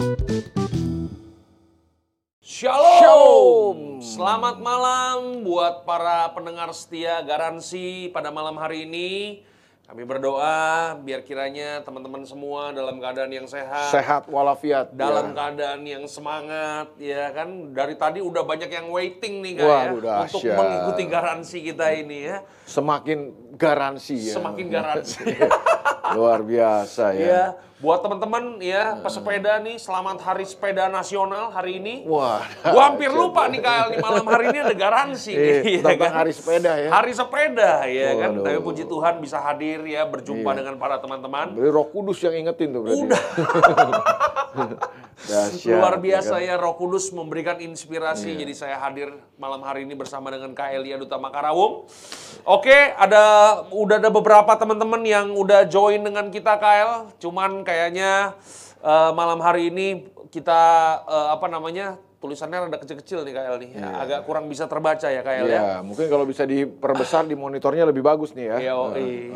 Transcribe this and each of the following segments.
Shalom. Shalom. Selamat malam buat para pendengar setia garansi pada malam hari ini. Kami berdoa biar kiranya teman-teman semua dalam keadaan yang sehat, Sehat walafiat. dalam Ya. keadaan yang semangat, ya kan. Dari tadi udah banyak yang waiting nih kayak untuk dahsyat. mengikuti garansi kita ini ya. Semakin garansi ya. Semakin garansi. Luar biasa ya. ya, buat teman-teman ya pesepeda nih, selamat Hari Sepeda Nasional hari ini. Wah. Gua hampir lupa nih Kyle, nih malam hari ini ada garansi nih. Eh, ya kan? hari sepeda ya. Hari sepeda ya kan. Waduh. Tapi puji Tuhan bisa hadir ya berjumpa Iya. dengan para teman-teman. Berarti Roh Kudus yang ingetin tuh berarti. Udah. Dahsyat, Luar biasa kan? ya Roh Kudus memberikan inspirasi. Iya. Jadi saya hadir malam hari ini bersama dengan Kak Elia Duta Makarawung. Oke, ada udah ada beberapa teman-teman yang udah join dengan kita KL. Cuman kayaknya eh, malam hari ini kita eh, apa namanya? tulisannya rada kecil-kecil nih KL nih. Agak kurang bisa terbaca ya KL ya. Iya, mungkin kalau bisa diperbesar di monitornya lebih bagus nih ya.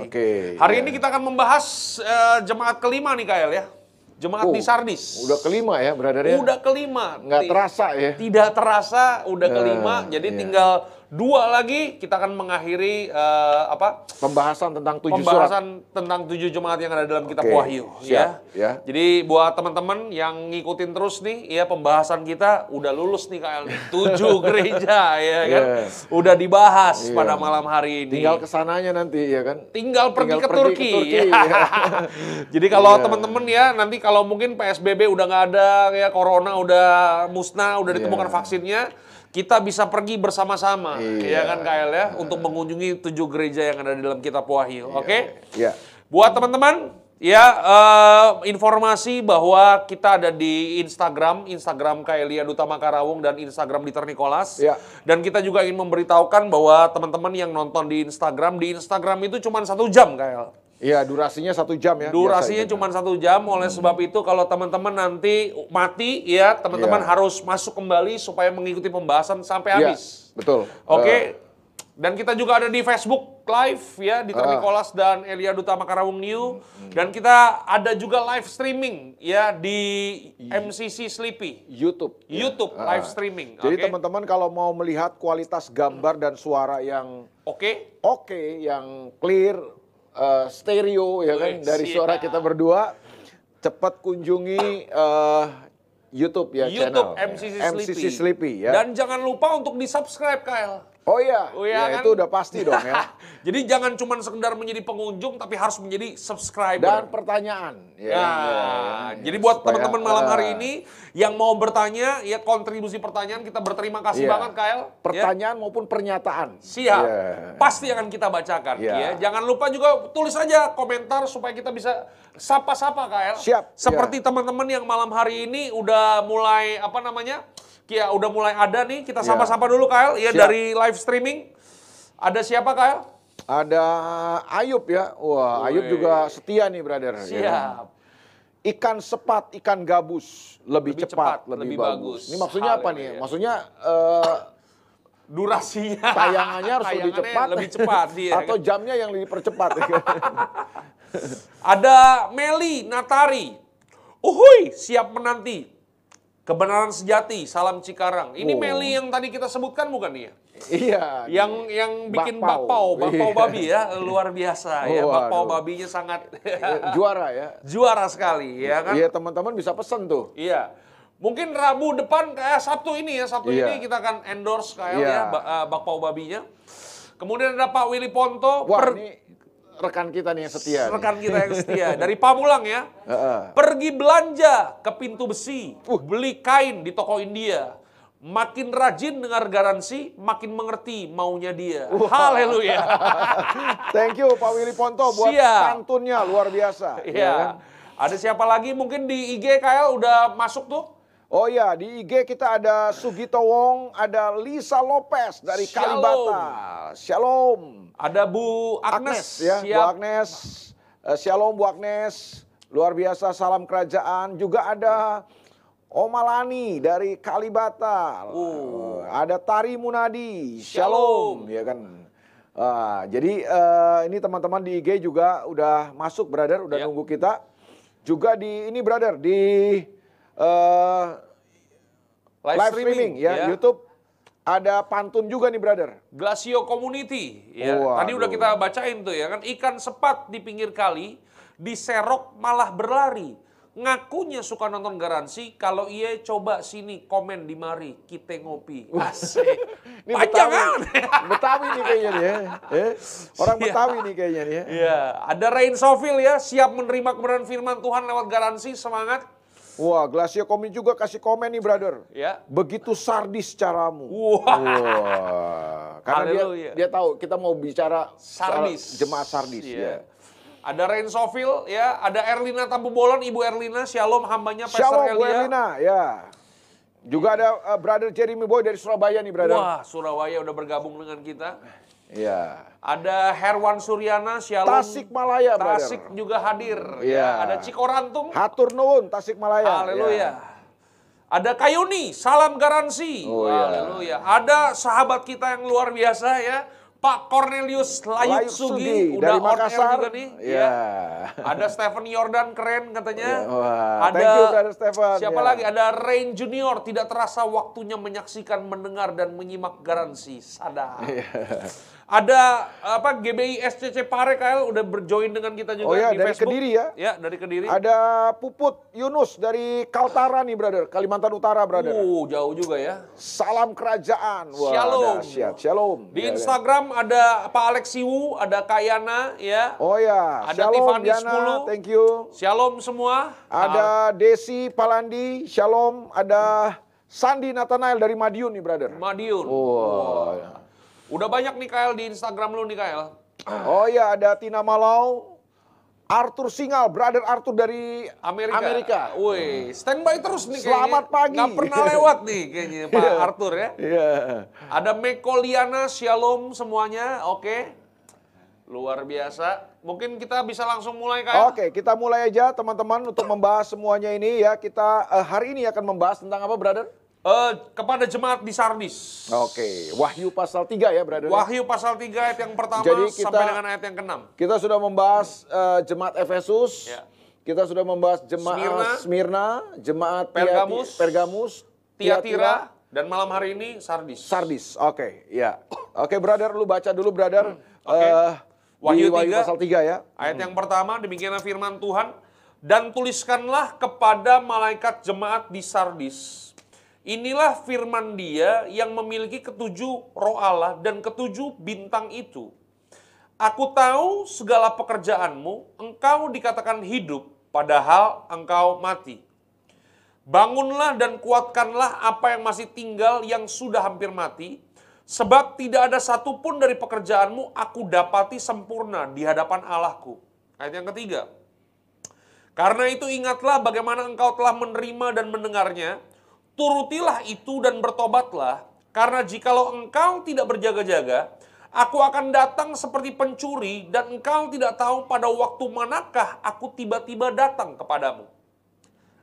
Oke. Hari ya. ini kita akan membahas eh, jemaat kelima nih KL ya. Jemaat Oh, di Sardis. Udah kelima ya, brother ya. Udah kelima. Nggak terasa ya. Tidak terasa udah Eh, kelima. Jadi iya. tinggal dua lagi kita akan mengakhiri eh, apa? Pembahasan tentang tujuh surat. Pembahasan tentang tujuh jemaat yang ada dalam kitab Oke, Wahyu siap, ya. Jadi buat teman-teman yang ngikutin terus nih ya pembahasan kita udah lulus nih KL. Tujuh gereja ya kan. Iya. Udah dibahas Iya. pada malam hari ini. Tinggal ke sananya nanti ya kan. tinggal pergi Tinggal ke pergi ke Turki. Turki, Ya. ya. Jadi kalau Iya. teman-teman ya nanti kalau mungkin PSBB udah nggak ada ya corona udah musnah, udah ditemukan Iya. vaksinnya, kita bisa pergi bersama-sama ya Iya. kan KL ya untuk mengunjungi tujuh gereja yang ada di dalam kitab Wahyu. Oke? Iya. Buat teman-teman ya eh, informasi bahwa kita ada di Instagram, Instagram Kaelia Duta Makarawung dan Instagram Dieter Nicholas. Ya. Dan kita juga ingin memberitahukan bahwa teman-teman yang nonton di Instagram, di Instagram itu cuma satu jam Kael. Iya, durasinya satu jam ya. Durasinya cuma satu jam, oleh sebab itu kalau teman-teman nanti mati ya teman-teman Iya. harus masuk kembali supaya mengikuti pembahasan sampai Iya, habis. betul. Oke. Eh, Dan kita juga ada di Facebook Live ya di Ah. Nicholas dan Elia Duta Makarawung New dan kita ada juga live streaming ya di MCC Sleepy. YouTube. ya. YouTube Ah. live streaming. Jadi oke? teman-teman kalau mau melihat kualitas gambar dan suara yang Oke. oke, yang clear, eh, stereo ya kan Wih, dari siap. suara kita berdua, cepat kunjungi eh, YouTube ya YouTube channel. MCC, MCC Sleepy. Sleepy ya. Dan jangan lupa untuk di-subscribe Kyle. Oh iya, Oh iya ya, kan? itu udah pasti dong ya. Jadi jangan cuma sekedar menjadi pengunjung tapi harus menjadi subscriber. Dan pertanyaan. Ya, Ya, ya, jadi buat teman-teman malam hari eh, ini yang mau bertanya, ya kontribusi pertanyaan kita berterima kasih Iya. banget Kyle. ya. pertanyaan maupun pernyataan. Siap, Iya. pasti akan kita bacakan. Iya. Ya. Jangan lupa juga tulis aja komentar supaya kita bisa sapa-sapa Kyle. Siap, Seperti teman-teman yang malam hari ini udah mulai apa namanya? Ya udah mulai ada nih, kita Iya. sapa-sapa dulu Kyle. Ya Siap. dari live streaming. Ada siapa Kyle? Ada Ayub ya. Wah, Ayub Wih. juga setia nih, brother. ya? Siap. Ikan sepat, ikan gabus lebih, Lebih cepat, cepat, lebih, lebih bagus. bagus. Ini maksudnya apa nih? Maksudnya eh, Durasinya. tayangannya harus lebih cepat, Lebih cepat dia. atau jamnya yang dipercepat. Ada Meli Natari. Uhuy, siap menanti. Kebenaran sejati, salam Cikarang. Ini Oh. Meli yang tadi kita sebutkan bukan ya? iya. Yang yang bikin Bakpao. bakpao, bakpao Iya. babi ya, luar biasa ya. Oh, Bakpao waduh. babinya sangat juara ya. juara sekali ya kan? Iya teman-teman bisa pesen tuh. Iya. Mungkin Rabu depan kayak Sabtu ini ya, Sabtu Iya. ini kita akan endorse kayak Iya. ya ba- eh, bakpao babinya. Kemudian ada Pak Willy Ponto, Wah per- ini rekan kita nih yang setia. nih. rekan kita yang setia dari Pamulang ya. Pergi belanja ke pintu besi, beli kain di toko India. Makin rajin dengar garansi, makin mengerti maunya dia. Haleluya. Thank you Pak Willy Ponto buat Siap. pantunnya luar biasa. ya? Iya. Ada siapa lagi mungkin di IG KL udah masuk tuh? Oh ya, di IG kita ada Sugito Wong, ada Lisa Lopez dari Shalom. Kalibata. Shalom. Ada Bu Agnes, ya, Bu siap. Agnes. Eh, Shalom Bu Agnes. Luar biasa salam kerajaan. Juga ada Omalani dari Kalibata. Eh, Ada Tari Munadi. Shalom. Shalom, ya kan. Ah, jadi eh, ini teman-teman di IG juga udah masuk brother, udah Ya. nunggu kita. Juga di ini brother di eh, Live, live streaming, ya, YouTube. Ada pantun juga nih, brother. Glacio Community. Ya. Waduh. Tadi udah kita bacain tuh ya kan ikan sepat di pinggir kali diserok malah berlari. Ngakunya suka nonton garansi, kalau iya coba sini komen di mari kita ngopi. Asik. Ini Panjang Betawi. kan? Betawi nih kayaknya nih ya. Eh, Orang Iya. Betawi nih kayaknya nih ya. Iya, ada Rain Sofil ya, siap menerima kebenaran firman Tuhan lewat garansi, semangat. Wah, Glacio Komi juga kasih komen nih, brother. Ya. Begitu sardis caramu. Wah. Wah. Karena dia, Haleluya. dia tahu kita mau bicara Sardis. jemaat sardis. Iya. Ya. Ada Rain Sofil ya, ada Erlina Tambubolon, Ibu Erlina, Shalom hambanya Pastor Shalom, Elia. Erlina. Ya. Juga ada uh, brother Jeremy Boy dari Surabaya nih, brother. Wah, Surabaya udah bergabung dengan kita. Iya. Ada Herwan Suryana, Shalom. Tasikmalaya, brother. Tasik juga hadir. Iya. Ya. Ada Ciko Rantung. Hatur nuwun Tasikmalaya. Haleluya. Ya. Ada Kayuni, salam garansi. Oh, iya. Haleluya. Ada sahabat kita yang luar biasa ya. Pak Cornelius Layut Sugi, udah dari Makassar. juga nih. Ya. ya. Ada Stephen Jordan keren katanya. Ya, wah, ada thank you, Brother Stephen. Siapa Ya. lagi? Ada Rain Junior. Tidak terasa waktunya menyaksikan, mendengar dan menyimak garansi. Sadar. Iya. Ada apa GBI SCC Pare Kael udah berjoin dengan kita juga Oh ya, di dari Facebook. Kediri ya. Ya, dari Kediri. Ada Puput Yunus dari Kaltara nih, brother. Kalimantan Utara, brother. Uh, jauh juga ya. Salam kerajaan. Wah, Shalom. dahsyat. Shalom. Di Ya, ya. Instagram ada Pak Alex Siwu, ada Kayana ya. Oh ya, Ada Shalom Tiffany Diana, 10. thank you. Shalom semua. Ada Desi Palandi, Shalom. Ada Sandi Nathanael dari Madiun nih, brother. Madiun. Oh, Udah banyak nih Kael di Instagram lu nih Kael. oh ya, ada Tina Malau. Arthur Singal, brother Arthur dari Amerika. Amerika. Wih, standby terus nih Selamat kayaknya. pagi. Nggak pernah lewat nih kayaknya Pak Arthur ya. Iya. Ada Meko Liana, Shalom semuanya. Oke. Luar biasa. Mungkin kita bisa langsung mulai Kael. Oke, kita mulai aja teman-teman untuk membahas semuanya ini ya. Kita eh, hari ini akan membahas tentang apa, brother? Eh, kepada jemaat di Sardis. Oke, Wahyu pasal 3 ya, brother. Wahyu pasal 3 ayat yang pertama Jadi kita- sampai dengan ayat yang ke-6. Kita sudah membahas eh, jemaat Efesus. Ya. Kita sudah membahas jemaat Smyrna. Smyrna, jemaat Tiati- Pergamus. Pergamus, Tiatira dan malam hari ini Sardis. Sardis. Oke, ya. Oke, brother, lu baca dulu, brother. Oke. Eh, Wahyu di Wahyu 3. pasal 3 ya. Ayat yang pertama demikianlah firman Tuhan dan tuliskanlah kepada malaikat jemaat di Sardis. Inilah firman Dia yang memiliki ketujuh roh Allah dan ketujuh bintang itu. Aku tahu segala pekerjaanmu, engkau dikatakan hidup, padahal engkau mati. Bangunlah dan kuatkanlah apa yang masih tinggal yang sudah hampir mati, sebab tidak ada satupun dari pekerjaanmu aku dapati sempurna di hadapan Allahku. Ayat yang ketiga. Karena itu ingatlah bagaimana engkau telah menerima dan mendengarnya, turutilah itu dan bertobatlah, karena jikalau engkau tidak berjaga-jaga, aku akan datang seperti pencuri dan engkau tidak tahu pada waktu manakah aku tiba-tiba datang kepadamu.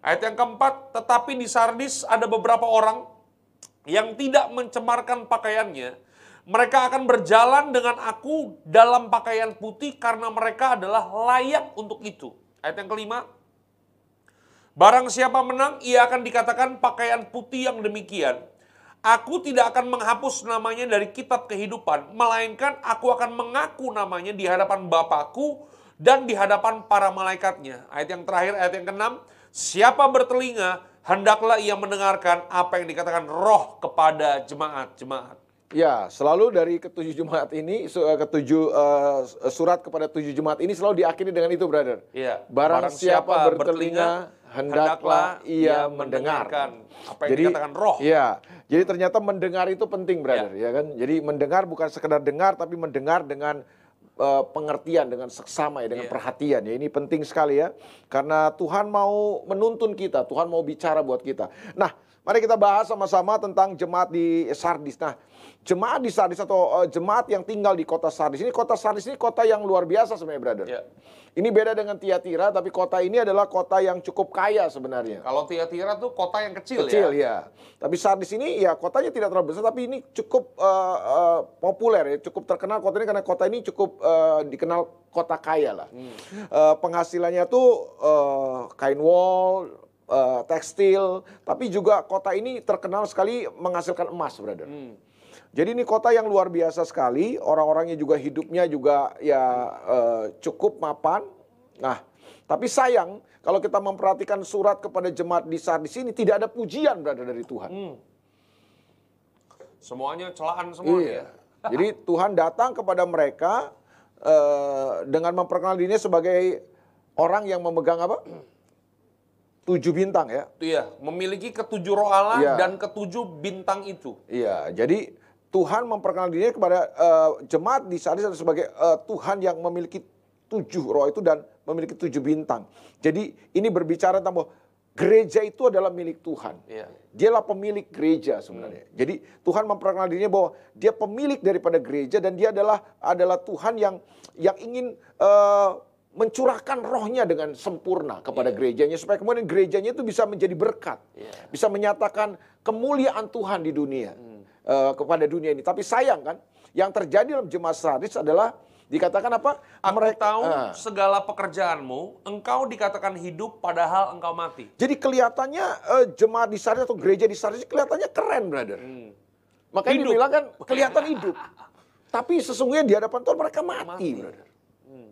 Ayat yang keempat, tetapi di Sardis ada beberapa orang yang tidak mencemarkan pakaiannya. Mereka akan berjalan dengan aku dalam pakaian putih karena mereka adalah layak untuk itu. Ayat yang kelima, barang siapa menang, ia akan dikatakan pakaian putih yang demikian. Aku tidak akan menghapus namanya dari kitab kehidupan, melainkan aku akan mengaku namanya di hadapan Bapakku dan di hadapan para malaikatnya. Ayat yang terakhir, ayat yang keenam, siapa bertelinga, hendaklah ia mendengarkan apa yang dikatakan roh kepada jemaat-jemaat. Ya, selalu dari ketujuh jemaat ini, eh, ketujuh eh, surat kepada tujuh jemaat ini selalu diakhiri dengan itu, brother. Iya. Barang, siapa, bertelinga, hendaklah ia mendengarkan. apa yang dikatakan roh. Iya. Jadi ternyata mendengar itu penting, brother, ya, kan? Jadi mendengar bukan sekedar dengar, tapi mendengar dengan eh, pengertian, dengan seksama, ya, dengan Iya. perhatian. Ya, ini penting sekali ya, karena Tuhan mau menuntun kita, Tuhan mau bicara buat kita. Nah, mari kita bahas sama-sama tentang jemaat di Sardis. Nah, jemaat di Sardis atau eh, jemaat yang tinggal di kota Sardis ini, kota Sardis ini kota yang luar biasa sebenarnya, brother. Ya. Ini beda dengan Tiatira, tapi kota ini adalah kota yang cukup kaya sebenarnya. Kalau Tiatira tuh kota yang kecil, Kecil ya. ya. Tapi Sardis ini ya kotanya tidak terlalu besar, tapi ini cukup eh, eh, populer ya, cukup terkenal kota ini karena kota ini cukup eh, dikenal kota kaya lah. Hmm. Eh, penghasilannya tuh eh, kain wol, eh, tekstil, tapi juga kota ini terkenal sekali menghasilkan emas, brother. Hmm. Jadi ini kota yang luar biasa sekali, orang-orangnya juga hidupnya juga ya eh, cukup mapan. Nah, tapi sayang kalau kita memperhatikan surat kepada jemaat di Sardis ini tidak ada pujian brother dari Tuhan. Hmm. Semuanya celaan semua Iya. ya. Jadi Tuhan datang kepada mereka eh, dengan memperkenalkan dirinya sebagai orang yang memegang apa? Tujuh bintang ya. Iya, memiliki ketujuh roh Allah Iya. dan ketujuh bintang itu. Iya, jadi Tuhan memperkenalkan dirinya kepada eh, jemaat di Sardis sebagai eh, Tuhan yang memiliki tujuh roh itu dan memiliki tujuh bintang. Jadi ini berbicara tentang bahwa gereja itu adalah milik Tuhan. Iya. Dialah pemilik gereja sebenarnya. Jadi Tuhan memperkenalkan dirinya bahwa dia pemilik daripada gereja dan dia adalah adalah Tuhan yang yang ingin eh, mencurahkan rohnya dengan sempurna kepada gerejanya supaya kemudian gerejanya itu bisa menjadi berkat. Iya. Bisa menyatakan kemuliaan Tuhan di dunia eh, kepada dunia ini. Tapi sayang kan yang terjadi dalam jemaat Sardis adalah dikatakan apa? Aku tahu Ah. segala pekerjaanmu, engkau dikatakan hidup padahal engkau mati. Jadi kelihatannya eh, jemaat di Sardis atau gereja di Sardis kelihatannya keren, brother. Hmm. Makanya Hidup. dibilang kan kelihatan hidup. Tapi sesungguhnya di hadapan Tuhan mereka mati, Mati. brother.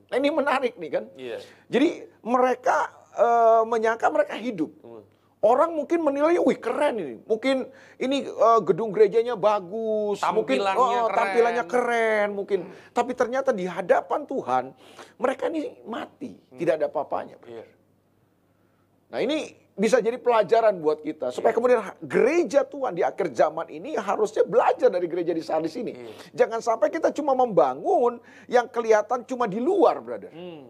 Nah ini menarik nih kan. Iya. Jadi mereka eh, menyangka mereka hidup. Hmm. Orang mungkin menilai, wih keren ini. Mungkin ini eh, gedung gerejanya bagus, mungkin Tampilannya oh, keren. tampilannya keren, mungkin. Tapi ternyata di hadapan Tuhan mereka ini mati, tidak ada apa-apanya. Iya. Nah ini bisa jadi pelajaran buat kita supaya kemudian ha- gereja Tuhan di akhir zaman ini harusnya belajar dari gereja di Sardis ini. Jangan sampai kita cuma membangun yang kelihatan cuma di luar, brother. Hmm.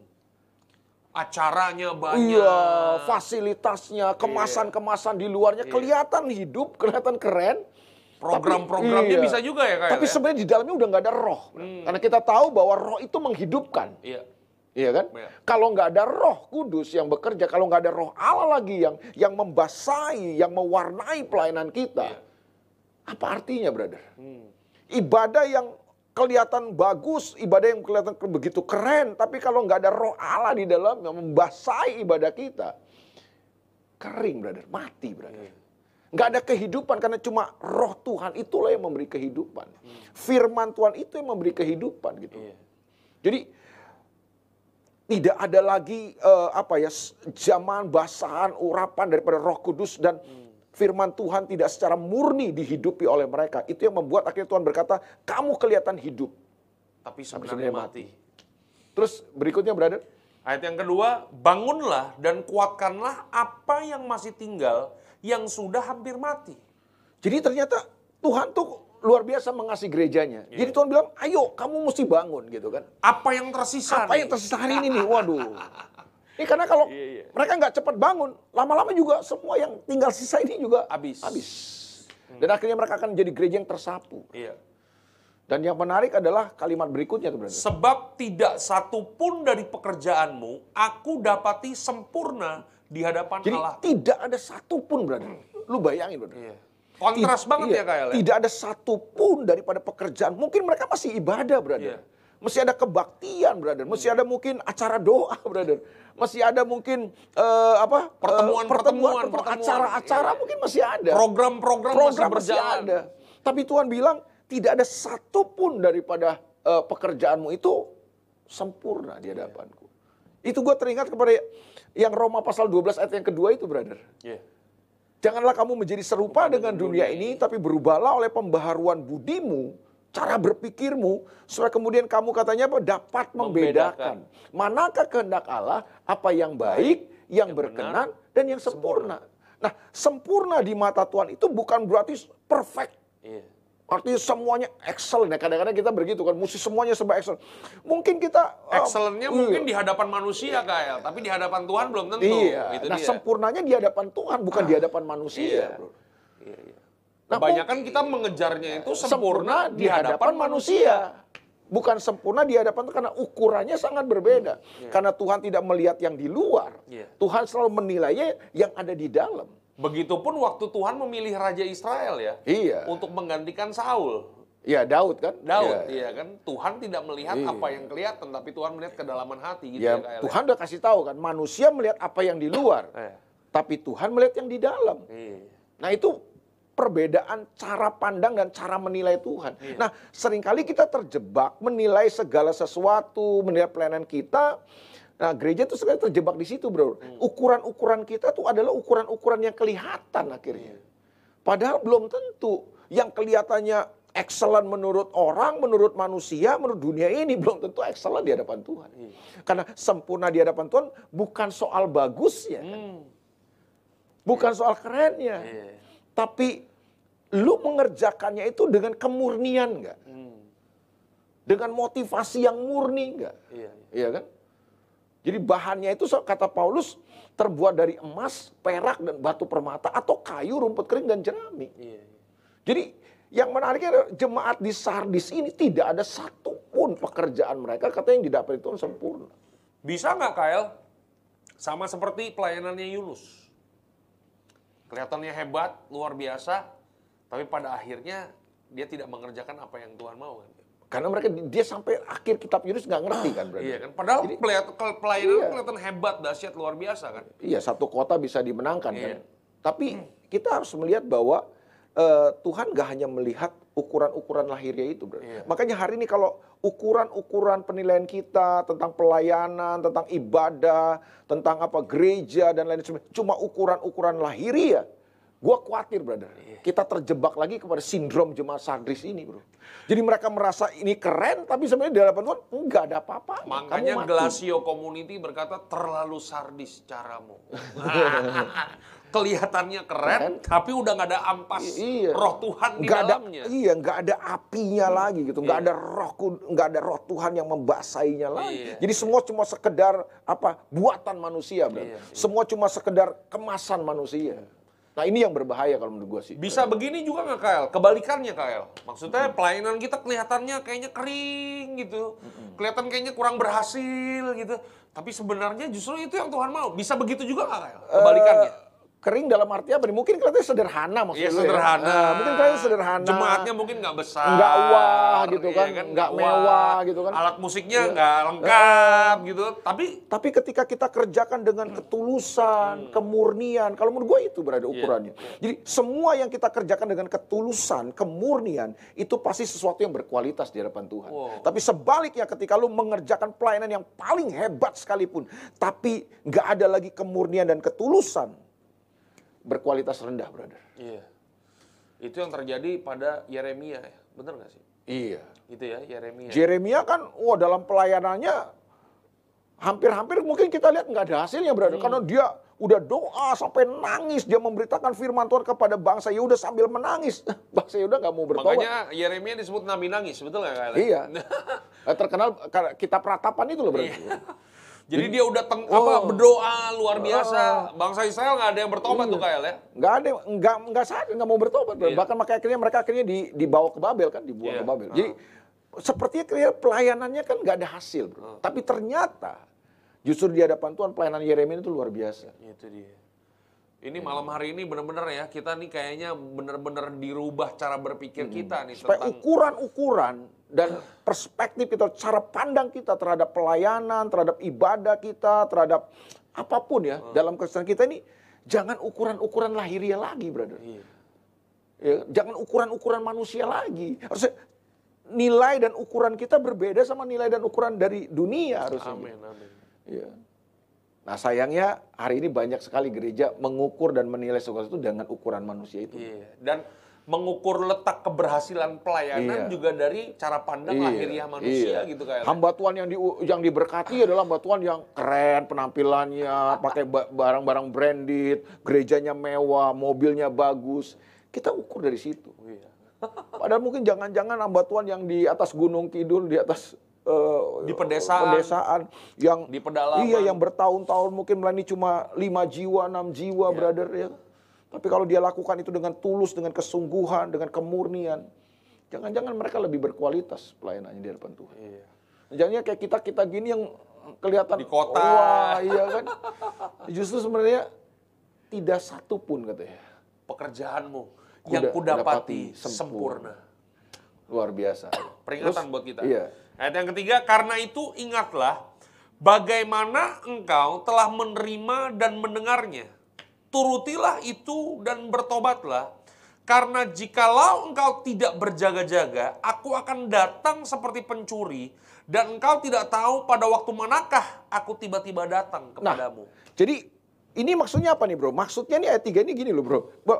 Acaranya banyak. Iya, fasilitasnya, kemasan-kemasan di luarnya kelihatan hidup, kelihatan keren. Program-programnya Tapi- bisa juga ya kayak Tapi sebenarnya di dalamnya udah nggak ada roh. Karena kita tahu bahwa roh itu menghidupkan. Iya. Iya kan? Iya. Kalau nggak ada Roh Kudus yang bekerja, kalau nggak ada Roh Allah lagi yang yang membasahi, yang mewarnai pelayanan kita, Iya. apa artinya, brother? Hmm. Ibadah yang kelihatan bagus, ibadah yang kelihatan ke- begitu keren, tapi kalau nggak ada Roh Allah di dalam yang membasahi ibadah kita, kering, brother, mati, brother. Iya. Nggak ada kehidupan karena cuma Roh Tuhan itulah yang memberi kehidupan. Firman Tuhan itu yang memberi kehidupan gitu. Iya. Jadi tidak ada lagi eh, apa ya zaman basahan urapan daripada Roh Kudus dan firman Tuhan tidak secara murni dihidupi oleh mereka. Itu yang membuat akhirnya Tuhan berkata, "Kamu kelihatan hidup." Tapi sebenarnya sebenarnya mati. mati. Terus berikutnya, brother, Ayat yang kedua, bangunlah dan kuatkanlah apa yang masih tinggal yang sudah hampir mati. jadi ternyata Tuhan tuh luar biasa mengasihi gerejanya. Jadi Tuhan bilang, "Ayo, kamu mesti bangun." gitu kan. Apa yang tersisa Apa nih? yang tersisa hari ini nih? Waduh. Ini karena kalau Iya, iya. mereka nggak cepat bangun, lama-lama juga semua yang tinggal sisa ini juga Habis. habis. Dan akhirnya mereka akan menjadi gereja yang tersapu. Iya. Dan yang menarik adalah kalimat berikutnya tuh. Sebab tidak satu pun dari pekerjaanmu aku dapati sempurna di hadapan Jadi Allah. tidak ada satupun, brother. Lu bayangin, brother. Iya. Kontras Tid- banget iya, ya Kael ya. Tidak ada satupun daripada pekerjaan. Mungkin mereka masih ibadah, brother. Iya. Mesti ada kebaktian, brother. Mesti ada mungkin acara doa, brother. Masih ada mungkin eh, apa? eh, Pertemuan, pertemuan, pertemuan, pertemuan. acara-acara Iya. mungkin masih ada. Program-program masih program masih berjalan. ada. Tapi Tuhan bilang tidak ada satupun daripada eh, pekerjaanmu itu sempurna di hadapanku. Itu gue teringat kepada yang Roma pasal 12 ayat yang kedua itu, brother. Iya. Janganlah kamu menjadi serupa dengan dunia ini, tapi berubahlah oleh pembaharuan budimu, cara berpikirmu, supaya kemudian kamu katanya apa? Dapat membedakan. Manakah kehendak Allah, apa yang baik, yang, yang berkenan, dan yang sempurna. Nah, sempurna di mata Tuhan itu bukan berarti perfect. Iya. Artinya semuanya excellent. ya. Kadang-kadang kita begitu kan, mesti semuanya serba excellent. Mungkin kita... eh, Excellent-nya iya. mungkin di hadapan manusia Kael, tapi di hadapan Tuhan belum tentu. Iya, Itu nah dia. sempurnanya di hadapan Tuhan, bukan di hadapan manusia. Iya. bro. Iya, iya. Nah, Kebanyakan kita mengejarnya itu sempurna di hadapan manusia. Bukan sempurna di hadapan Tuhan karena ukurannya sangat berbeda. Karena Tuhan tidak melihat yang di luar. Iya. Tuhan selalu menilainya yang ada di dalam. Begitupun waktu Tuhan memilih Raja Israel ya. Iya. Untuk menggantikan Saul. Ya Daud kan? Daud, Iya. iya kan? Tuhan tidak melihat Iya. apa yang kelihatan, tapi Tuhan melihat kedalaman hati gitu Ya, ya. Tuhan udah kasih tahu kan, manusia melihat apa yang di luar. Eh, Tapi Tuhan melihat yang di dalam. Iya. Nah itu perbedaan cara pandang dan cara menilai Tuhan. Iya. Nah sering kali kita terjebak menilai segala sesuatu, menilai pelayanan kita. Nah gereja itu sekali terjebak di situ bro. Hmm. Ukuran-ukuran kita tuh adalah ukuran-ukuran yang kelihatan akhirnya. Padahal belum tentu. Yang kelihatannya excellent menurut orang, menurut manusia, menurut dunia ini belum tentu excellent di hadapan Tuhan. Iya. Karena sempurna di hadapan Tuhan bukan soal bagusnya, Hmm. bukan soal kerennya. Iya. Tapi lu mengerjakannya itu dengan kemurnian nggak? Hmm. Dengan motivasi yang murni nggak? Iya. Iya kan? Jadi bahannya itu kata Paulus terbuat dari emas, perak dan batu permata atau kayu, rumput kering dan jerami. Iya. Jadi yang menariknya adalah jemaat di Sardis ini tidak ada satupun pekerjaan mereka kata yang didapat itu sempurna. Bisa nggak Kael? Sama seperti pelayanannya Yunus. Kelihatannya hebat, luar biasa, tapi pada akhirnya dia tidak mengerjakan apa yang Tuhan mau kan? Karena mereka dia sampai akhir kitab Yunus nggak ngerti kan berarti. Iya kan? Padahal Jadi- pelayanan Iya. kelihatan hebat, dahsyat, luar biasa kan? Iya, satu kota bisa dimenangkan kan. Iya. Tapi kita harus melihat bahwa eh, Tuhan gak hanya melihat ukuran-ukuran lahirnya itu, bro. Iya. Makanya hari ini kalau ukuran-ukuran penilaian kita tentang pelayanan, tentang ibadah, tentang apa gereja dan lain sebagainya, cuma ukuran-ukuran lahiriah, gua khawatir, brother. Iya. Kita terjebak lagi kepada sindrom jemaat Sardis ini, bro. Jadi mereka merasa ini keren, tapi sebenarnya di hadapan Tuhan enggak ada apa-apa. Makanya Glacio Community berkata terlalu sardis caramu. Kelihatannya keren, Keren. tapi udah nggak ada ampas I- iya. roh Tuhan di ada, dalamnya. Iya, nggak ada apinya lagi gitu, nggak Iya. ada roh nggak ada roh Tuhan yang membasahinya lagi. Iya. Jadi semua cuma sekedar apa buatan manusia, bro. Iya, iya. Semua cuma sekedar kemasan manusia. Nah ini yang berbahaya kalau menurut gue sih. Bisa begini juga nggak Kael? Kebalikannya Kael. Maksudnya pelayanan kita kelihatannya kayaknya kering gitu. Kelihatan kayaknya kurang berhasil gitu. Tapi sebenarnya justru itu yang Tuhan mau. Bisa begitu juga nggak Kael? Kebalikannya. Eh, kering dalam arti apa nih? Mungkin kelihatannya sederhana maksudnya. Iya ya. sederhana. Nah, mungkin kelihatannya sederhana. Jemaatnya mungkin nggak besar. Nggak wah gitu iya kan, nggak mewah gitu kan. Alat musiknya Iya. nggak lengkap gitu. Tapi Tapi ketika kita kerjakan dengan ketulusan, kemurnian, kalau menurut gue itu berada ukurannya. Jadi semua yang kita kerjakan dengan ketulusan, kemurnian, itu pasti sesuatu yang berkualitas di hadapan Tuhan. Wow. Tapi sebaliknya ketika lu mengerjakan pelayanan yang paling hebat sekalipun, tapi nggak ada lagi kemurnian dan ketulusan, berkualitas rendah, brother. iya. Itu yang terjadi pada Yeremia ya. Bener nggak sih? Iya. Itu ya Yeremia. Jeremia kan, wah dalam pelayanannya hampir-hampir mungkin kita lihat nggak ada hasilnya berada Hmm. karena dia udah doa sampai nangis dia memberitakan firman Tuhan kepada bangsa Yehuda sambil menangis bangsa Yehuda nggak mau bertobat Makanya Yeremia disebut nabi nangis, betul nggak iya Eh, terkenal kitab ratapan itu loh berarti Jadi dia udah teng, Oh. apa berdoa luar biasa. Bangsa Israel nggak ada yang bertobat tuh Kael ya. nggak ada nggak nggak sadar nggak mau bertobat Iya. bahkan makanya akhirnya mereka akhirnya di, dibawa ke Babel kan dibuang Iya. ke Babel jadi sepertinya kayak pelayanannya kan nggak ada hasil bro Oh. tapi ternyata justru di hadapan Tuhan pelayanan Yeremia itu luar biasa Itu dia. Ini malam hari ini benar-benar ya kita nih kayaknya benar-benar dirubah cara berpikir kita nih supaya tentang ukuran-ukuran dan perspektif kita, cara pandang kita terhadap pelayanan, terhadap ibadah kita, terhadap apa pun ya dalam Kristen kita ini jangan ukuran-ukuran lahiriah lagi, brother. Iya. Ya, jangan ukuran-ukuran manusia lagi. Harusnya nilai dan ukuran kita berbeda sama nilai dan ukuran dari dunia harusnya. Amin, amin. Iya. Nah sayangnya hari ini banyak sekali gereja mengukur dan menilai sesuatu itu dengan ukuran manusia itu. Iya. Dan mengukur letak keberhasilan pelayanan Iya. juga dari cara pandang Iya, lahiriah manusia iya. gitu kayak. Hamba Tuhan yang di, yang diberkati adalah hamba Tuhan yang keren penampilannya, pakai ba- barang-barang branded, gerejanya mewah, mobilnya bagus. Kita ukur dari situ. Iya. Padahal mungkin jangan-jangan hamba Tuhan yang di atas gunung kidul, di atas eh, Di pedesaan. pedesaan, yang Di pedalaman. iya yang bertahun-tahun mungkin melayani cuma lima jiwa, enam jiwa, Iya. brother ya. Tapi kalau dia lakukan itu dengan tulus, dengan kesungguhan, dengan kemurnian, jangan-jangan mereka lebih berkualitas pelayanannya di hadapan Tuhan. Iya. Jangan kayak kita kita gini yang kelihatan Di kota. Wah, iya kan. Justru sebenarnya tidak satu pun katanya. Pekerjaanmu yang kudapati kudapati sempurna. sempurna. Luar biasa. Peringatan Terus, buat kita. Iya. Ayat yang ketiga, karena itu ingatlah bagaimana engkau telah menerima dan mendengarnya. turutilah itu dan bertobatlah. Karena jikalau engkau tidak berjaga-jaga, aku akan datang seperti pencuri dan engkau tidak tahu pada waktu manakah aku tiba-tiba datang kepadamu. Nah, jadi ini maksudnya apa nih bro? Maksudnya nih ayat 3 ini gini loh bro. Bro,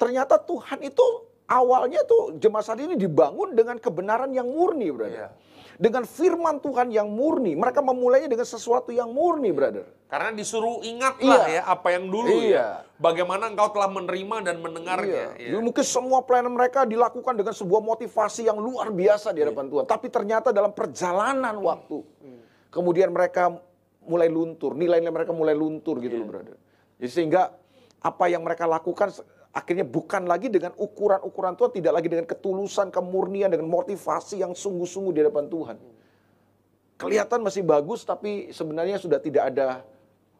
ternyata Tuhan itu awalnya tuh jemaat saat ini dibangun dengan kebenaran yang murni brother. Iya. Dengan firman Tuhan yang murni. Mereka memulainya dengan sesuatu yang murni brother. Karena disuruh ingatlah Iya. ya apa yang dulu Iya. ya. Bagaimana engkau telah menerima dan mendengarnya. Iya. Iya. Mungkin semua pelayanan mereka dilakukan dengan sebuah motivasi yang luar biasa di hadapan Tuhan. Tapi ternyata dalam perjalanan waktu. Kemudian mereka mulai luntur. Nilai-nilai mereka mulai luntur gitu loh brother. Jadi sehingga apa yang mereka lakukan akhirnya bukan lagi dengan ukuran-ukuran Tuhan. Tidak lagi dengan ketulusan, kemurnian, dengan motivasi yang sungguh-sungguh di hadapan Tuhan. Kelihatan masih bagus tapi sebenarnya sudah tidak ada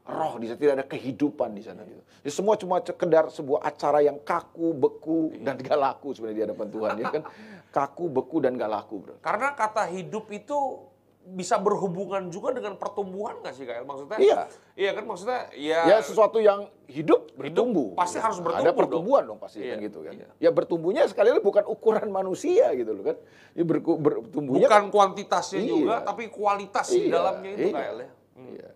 roh di sana, tidak ada kehidupan di sana. Gitu. Jadi semua cuma sekedar sebuah acara yang kaku, beku, dan gak laku sebenarnya di hadapan Tuhan. Ya kan? Kaku, beku, dan gak laku. Bro. Karena kata hidup itu bisa berhubungan juga dengan pertumbuhan nggak sih Kak? Maksudnya? Iya. Iya kan maksudnya ya, Ya sesuatu yang hidup bertumbuh. pasti harus bertumbuh Ada dong. pertumbuhan dong, pasti Iya, kan gitu kan. iya. Ya bertumbuhnya sekali lagi bukan ukuran manusia gitu loh kan. Ya bertumbuhnya bukan kuantitasnya Iya. juga tapi kualitas di Iya, dalamnya itu iya. Kak ya. Iya.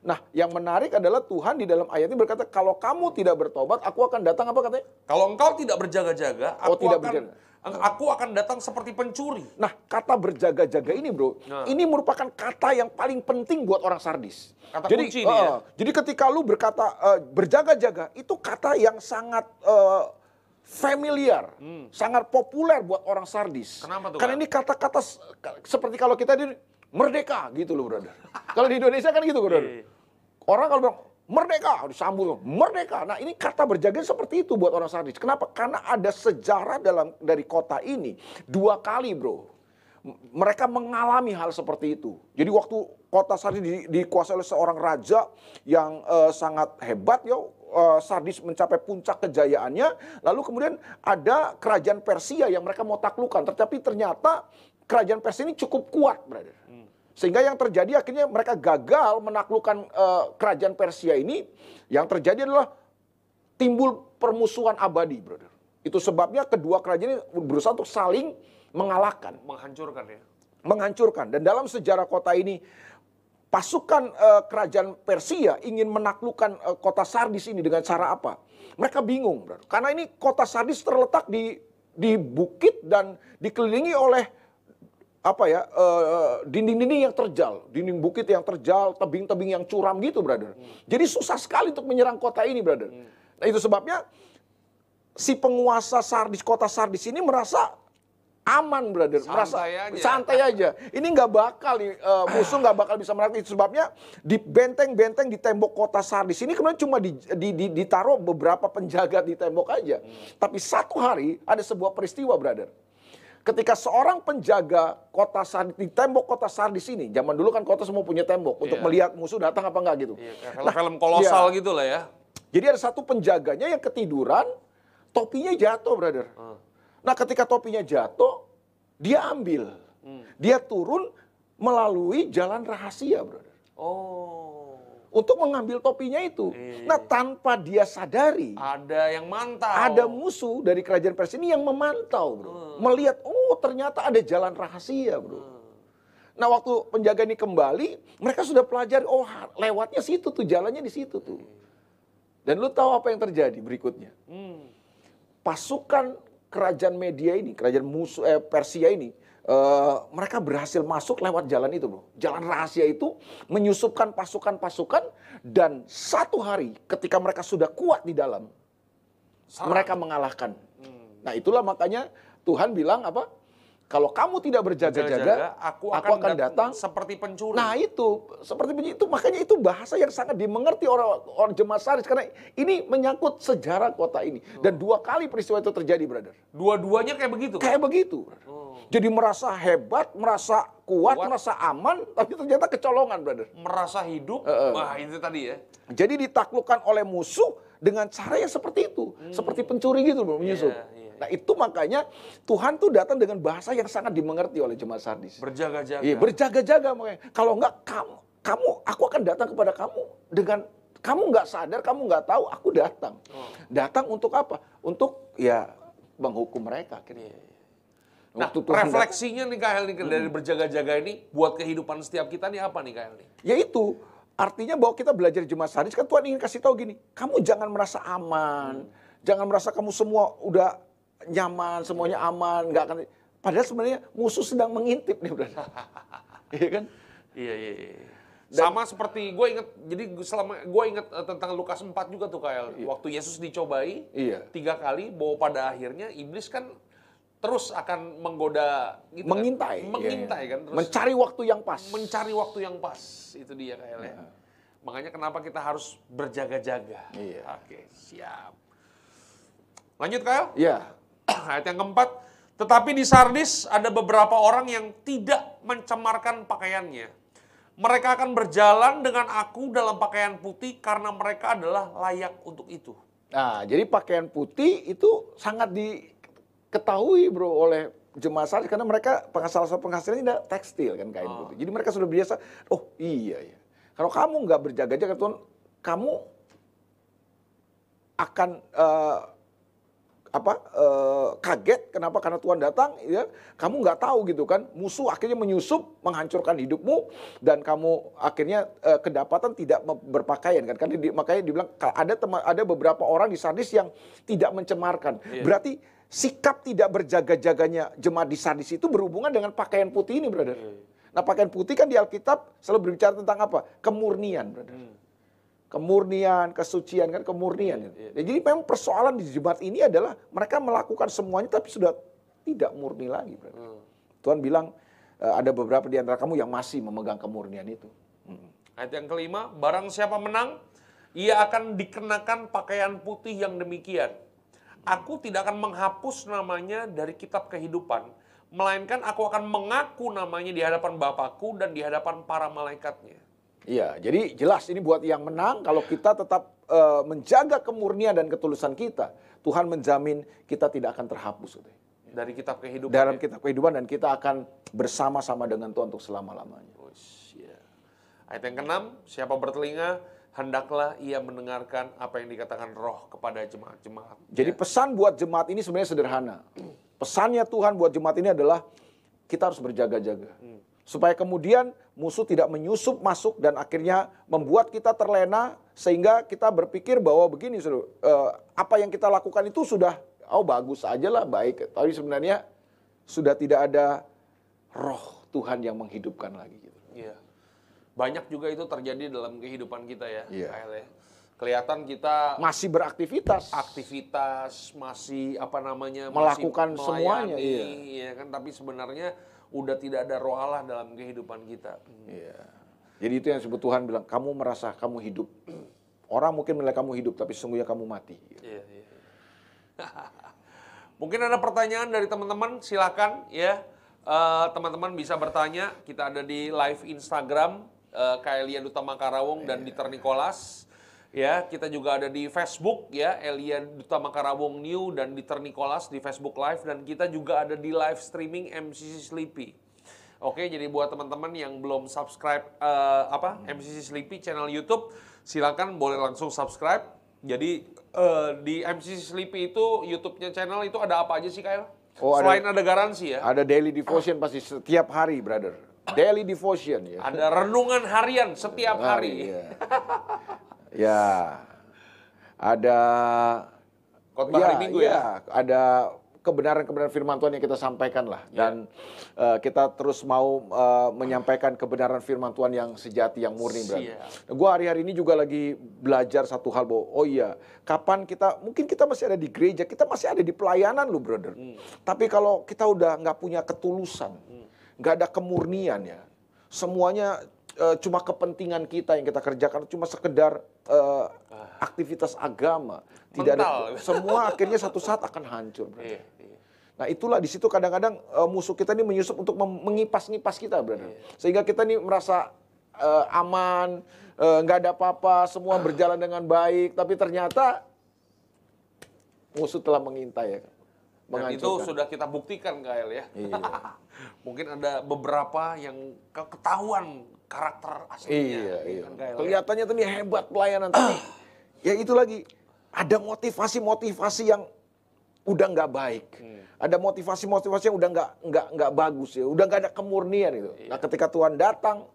Nah, yang menarik adalah Tuhan di dalam ayat ini berkata, kalau kamu tidak bertobat, aku akan datang apa katanya? Kalau engkau tidak berjaga-jaga, Oh, aku tidak akan berjaga. aku akan datang seperti pencuri. Nah, kata berjaga-jaga ini, bro, Nah. ini merupakan kata yang paling penting buat orang sardis. Kata jadi, kunci nih ya. jadi ketika lu berkata eh, berjaga-jaga, itu kata yang sangat eh, familiar, sangat populer buat orang sardis. Hmm. Kenapa tuh, Karena Kak? ini kata-kata seperti kalau kita di merdeka gitu loh, brother. kalau di Indonesia kan gitu, brother. Orang kalau bilang merdeka disambung merdeka. Nah ini kata berjaga seperti itu buat orang sardis. Kenapa? Karena ada sejarah dalam dari kota ini dua kali bro. Mereka mengalami hal seperti itu. Jadi waktu kota Sardis di- dikuasai oleh seorang raja yang eh, sangat hebat ya, Sardis mencapai puncak kejayaannya. Lalu kemudian ada kerajaan Persia yang mereka mau taklukan. Tetapi ternyata kerajaan Persia ini cukup kuat, brother. Sehingga yang terjadi akhirnya mereka gagal menaklukkan eh, kerajaan Persia ini. Yang terjadi adalah timbul permusuhan abadi, brother. Itu sebabnya kedua kerajaan ini berusaha untuk saling mengalahkan, Menghancurkan ya. menghancurkan. Dan dalam sejarah kota ini, pasukan eh, kerajaan Persia ingin menaklukkan eh, kota Sardis ini dengan cara apa? Mereka bingung, brother. Karena ini kota Sardis terletak di di bukit dan dikelilingi oleh apa ya eh, dinding-dinding yang terjal, dinding bukit yang terjal, tebing-tebing yang curam gitu, brother. Jadi susah sekali untuk menyerang kota ini, brother. Nah itu sebabnya si penguasa Sardis kota Sardis ini merasa aman, brother. merasa Santai aja. santai aja. Ini nggak bakal nih eh, musuh nggak bakal bisa menyerang. Itu sebabnya di benteng-benteng di tembok kota Sardis ini kemudian cuma di, di- di- ditaruh beberapa penjaga di tembok aja. Tapi satu hari ada sebuah peristiwa, brother. Ketika seorang penjaga kota Sardis di tembok kota Sardis ini, zaman dulu kan kota semua punya tembok untuk Iya. melihat musuh datang apa enggak gitu. Iya, kayak film-film kolosal iya. gitu lah ya. Jadi ada satu penjaganya yang ketiduran, topinya jatuh, brother. Nah, ketika topinya jatuh, dia ambil. Dia turun melalui jalan rahasia, brother. Oh. Untuk mengambil topinya itu. Iya. Nah, tanpa dia sadari, Ada yang mantau. ada musuh dari kerajaan Persia ini yang memantau, bro. Melihat, oh ternyata ada jalan rahasia, bro. Nah, waktu penjaga ini kembali, mereka sudah pelajari, oh lewatnya situ tuh, jalannya di situ tuh. Dan lu tahu apa yang terjadi berikutnya? Hmm. Pasukan kerajaan media ini, kerajaan musuh eh, Persia ini, eh, mereka berhasil masuk lewat jalan itu, bro. Jalan rahasia itu menyusupkan pasukan-pasukan dan satu hari ketika mereka sudah kuat di dalam, Serang. mereka mengalahkan. Nah itulah makanya Tuhan bilang apa? Kalau kamu tidak berjaga-jaga, aku aku akan, akan datang seperti pencuri. Nah itu seperti begini itu makanya itu bahasa yang sangat dimengerti orang orang jemaat Sardis karena ini menyangkut sejarah kota ini dan dua kali peristiwa itu terjadi, brother. Dua-duanya kayak begitu. Kayak begitu. brother. Jadi merasa hebat, merasa kuat, Kuat. merasa aman, tapi ternyata kecolongan, brother. Merasa hidup. Eh, Wah, itu tadi ya. Jadi ditaklukkan oleh musuh dengan cara yang seperti itu, seperti pencuri gitu, bro, menyusup. Iya, iya. Nah itu makanya Tuhan tuh datang dengan bahasa yang sangat dimengerti oleh jemaat Sardis. Berjaga-jaga. Iya, berjaga-jaga makanya. Kalau enggak kamu kamu aku akan datang kepada kamu dengan Kamu nggak sadar, kamu nggak tahu, aku datang. Oh. Datang untuk apa? Untuk ya menghukum mereka. akhirnya. Nah, Waktu refleksinya nih Kael nih dari berjaga-jaga ini buat kehidupan setiap kita nih apa nih Kael nih? Yaitu artinya bahwa kita belajar jemaat sadis kan Tuhan ingin kasih tahu gini, kamu jangan merasa aman, jangan merasa kamu semua udah nyaman, semuanya aman, nggak akan. Padahal sebenarnya musuh sedang mengintip nih, brother. Iya kan? Iya iya. iya. Sama seperti gue inget, jadi selama gue inget eh, tentang Lukas 4 juga tuh Kael. Waktu Yesus dicobai Iya. tiga kali, bahwa pada akhirnya iblis kan terus akan menggoda, gitu kan. Mengintai. mengintai Iya. kan, terus Mencari waktu yang pas. mencari waktu yang pas. Itu dia Kael ya. Makanya kenapa kita harus berjaga-jaga. Iya. Oke, siap. Lanjut Kael. Iya. Ayat yang keempat, tetapi di Sardis ada beberapa orang yang tidak mencemarkan pakaiannya. Mereka akan berjalan dengan aku dalam pakaian putih karena mereka adalah layak untuk itu. Nah, jadi pakaian putih itu sangat diketahui bro oleh jemaat sadis karena mereka penghasilan penghasilannya tidak tekstil kan kain putih. Jadi mereka sudah biasa. Oh iya ya. Kalau kamu nggak berjaga-jaga Tuhan, kamu akan eh, apa eh, kaget kenapa karena Tuhan datang ya kamu nggak tahu gitu kan musuh akhirnya menyusup menghancurkan hidupmu dan kamu akhirnya eh, kedapatan tidak berpakaian kan karena di- makanya dibilang ada teman ada beberapa orang di Sardis yang tidak mencemarkan Iya. berarti sikap tidak berjaga-jaganya jemaat di Sardis itu berhubungan dengan pakaian putih ini brother nah pakaian putih kan di Alkitab selalu berbicara tentang apa kemurnian brother kemurnian, kesucian kan kemurnian. Iya, Ya, jadi memang persoalan di jemaat ini adalah mereka melakukan semuanya tapi sudah tidak murni lagi. brother. Hmm. Tuhan bilang "Eh, ada beberapa di antara kamu yang masih memegang kemurnian itu. Hmm. Ayat yang kelima, barang siapa menang, ia akan dikenakan pakaian putih yang demikian. Aku tidak akan menghapus namanya dari kitab kehidupan, melainkan aku akan mengaku namanya di hadapan Bapakku dan di hadapan para malaikatnya. Iya, jadi jelas ini buat yang menang kalau kita tetap eh, menjaga kemurnian dan ketulusan kita, Tuhan menjamin kita tidak akan terhapus. gitu. Dari kitab kehidupan. Dalam ya. kitab kehidupan dan kita akan bersama-sama dengan Tuhan untuk selama-lamanya. Wus, ya. Ayat yang keenam, siapa bertelinga, hendaklah ia mendengarkan apa yang dikatakan roh kepada jemaat-jemaat. Jadi pesan buat jemaat ini sebenarnya sederhana. Pesannya Tuhan buat jemaat ini adalah kita harus berjaga-jaga. Supaya kemudian musuh tidak menyusup masuk dan akhirnya membuat kita terlena sehingga kita berpikir bahwa begini Saudara, eh, apa yang kita lakukan itu sudah oh bagus aja lah baik. Tapi sebenarnya sudah tidak ada roh Tuhan yang menghidupkan lagi gitu. Banyak juga itu terjadi dalam kehidupan kita ya, Iya. KL ya. Kelihatan kita Masih beraktivitas. aktivitas masih apa namanya Melakukan masih semuanya, iya kan tapi sebenarnya udah tidak ada roh Allah dalam kehidupan kita. Iya. Jadi itu yang disebut Tuhan bilang, kamu merasa kamu hidup. Orang mungkin menilai kamu hidup, tapi sesungguhnya kamu mati. Iya, iya. Mungkin ada pertanyaan dari teman-teman, silakan ya. Eh, teman-teman bisa bertanya, kita ada di live Instagram uh, Kaelia Duta Makarawung dan Dieter Nicholas. Ya, kita juga ada di Facebook ya, Elia Duta Makarawung New dan Dieter Nicholas di Facebook Live dan kita juga ada di live streaming MCC Sleepy. Oke, jadi buat teman-teman yang belum subscribe eh, apa MCC Sleepy channel YouTube, silakan boleh langsung subscribe. Jadi eh, di MCC Sleepy itu YouTube-nya channel itu ada apa aja sih, Kyle? Oh, ada- Selain ada garansi ya, Ada daily devotion pasti setiap hari, brother. Daily devotion ya. ada renungan harian setiap hari. Ya. ya. Ada Khotbah hari Minggu ya. Ada kebenaran-kebenaran firman Tuhan yang kita sampaikan lah. Dan eh, kita terus mau eh, menyampaikan kebenaran firman Tuhan yang sejati, yang murni. brother. Siap. Gue hari-hari ini juga lagi belajar satu hal bahwa, oh iya, kapan kita, mungkin kita masih ada di gereja, kita masih ada di pelayanan lu brother. Tapi kalau kita udah nggak punya ketulusan, nggak ada kemurnian ya, semuanya eh, cuma kepentingan kita yang kita kerjakan, cuma sekedar eh, aktivitas agama. Tidak ada, Mental. semua akhirnya satu saat akan hancur. Iya, iya. Nah itulah di situ kadang-kadang eh, musuh kita ini menyusup untuk mengipas-ngipas kita, brother. Sehingga kita ini merasa eh, aman, nggak ada apa-apa, semua berjalan dengan baik, tapi ternyata musuh telah mengintai. Ya. Dan itu sudah kita buktikan Kael ya. Iya. Mungkin ada beberapa yang ke- ketahuan karakter aslinya. Iya, ya iya. kan, Kael, ya? Kelihatannya tuh nih hebat pelayanan tapi ya itu lagi ada motivasi-motivasi yang udah nggak baik. Hmm. Ada motivasi-motivasi yang udah nggak nggak nggak bagus ya, udah nggak ada kemurnian itu. Iya. Nah, ketika Tuhan datang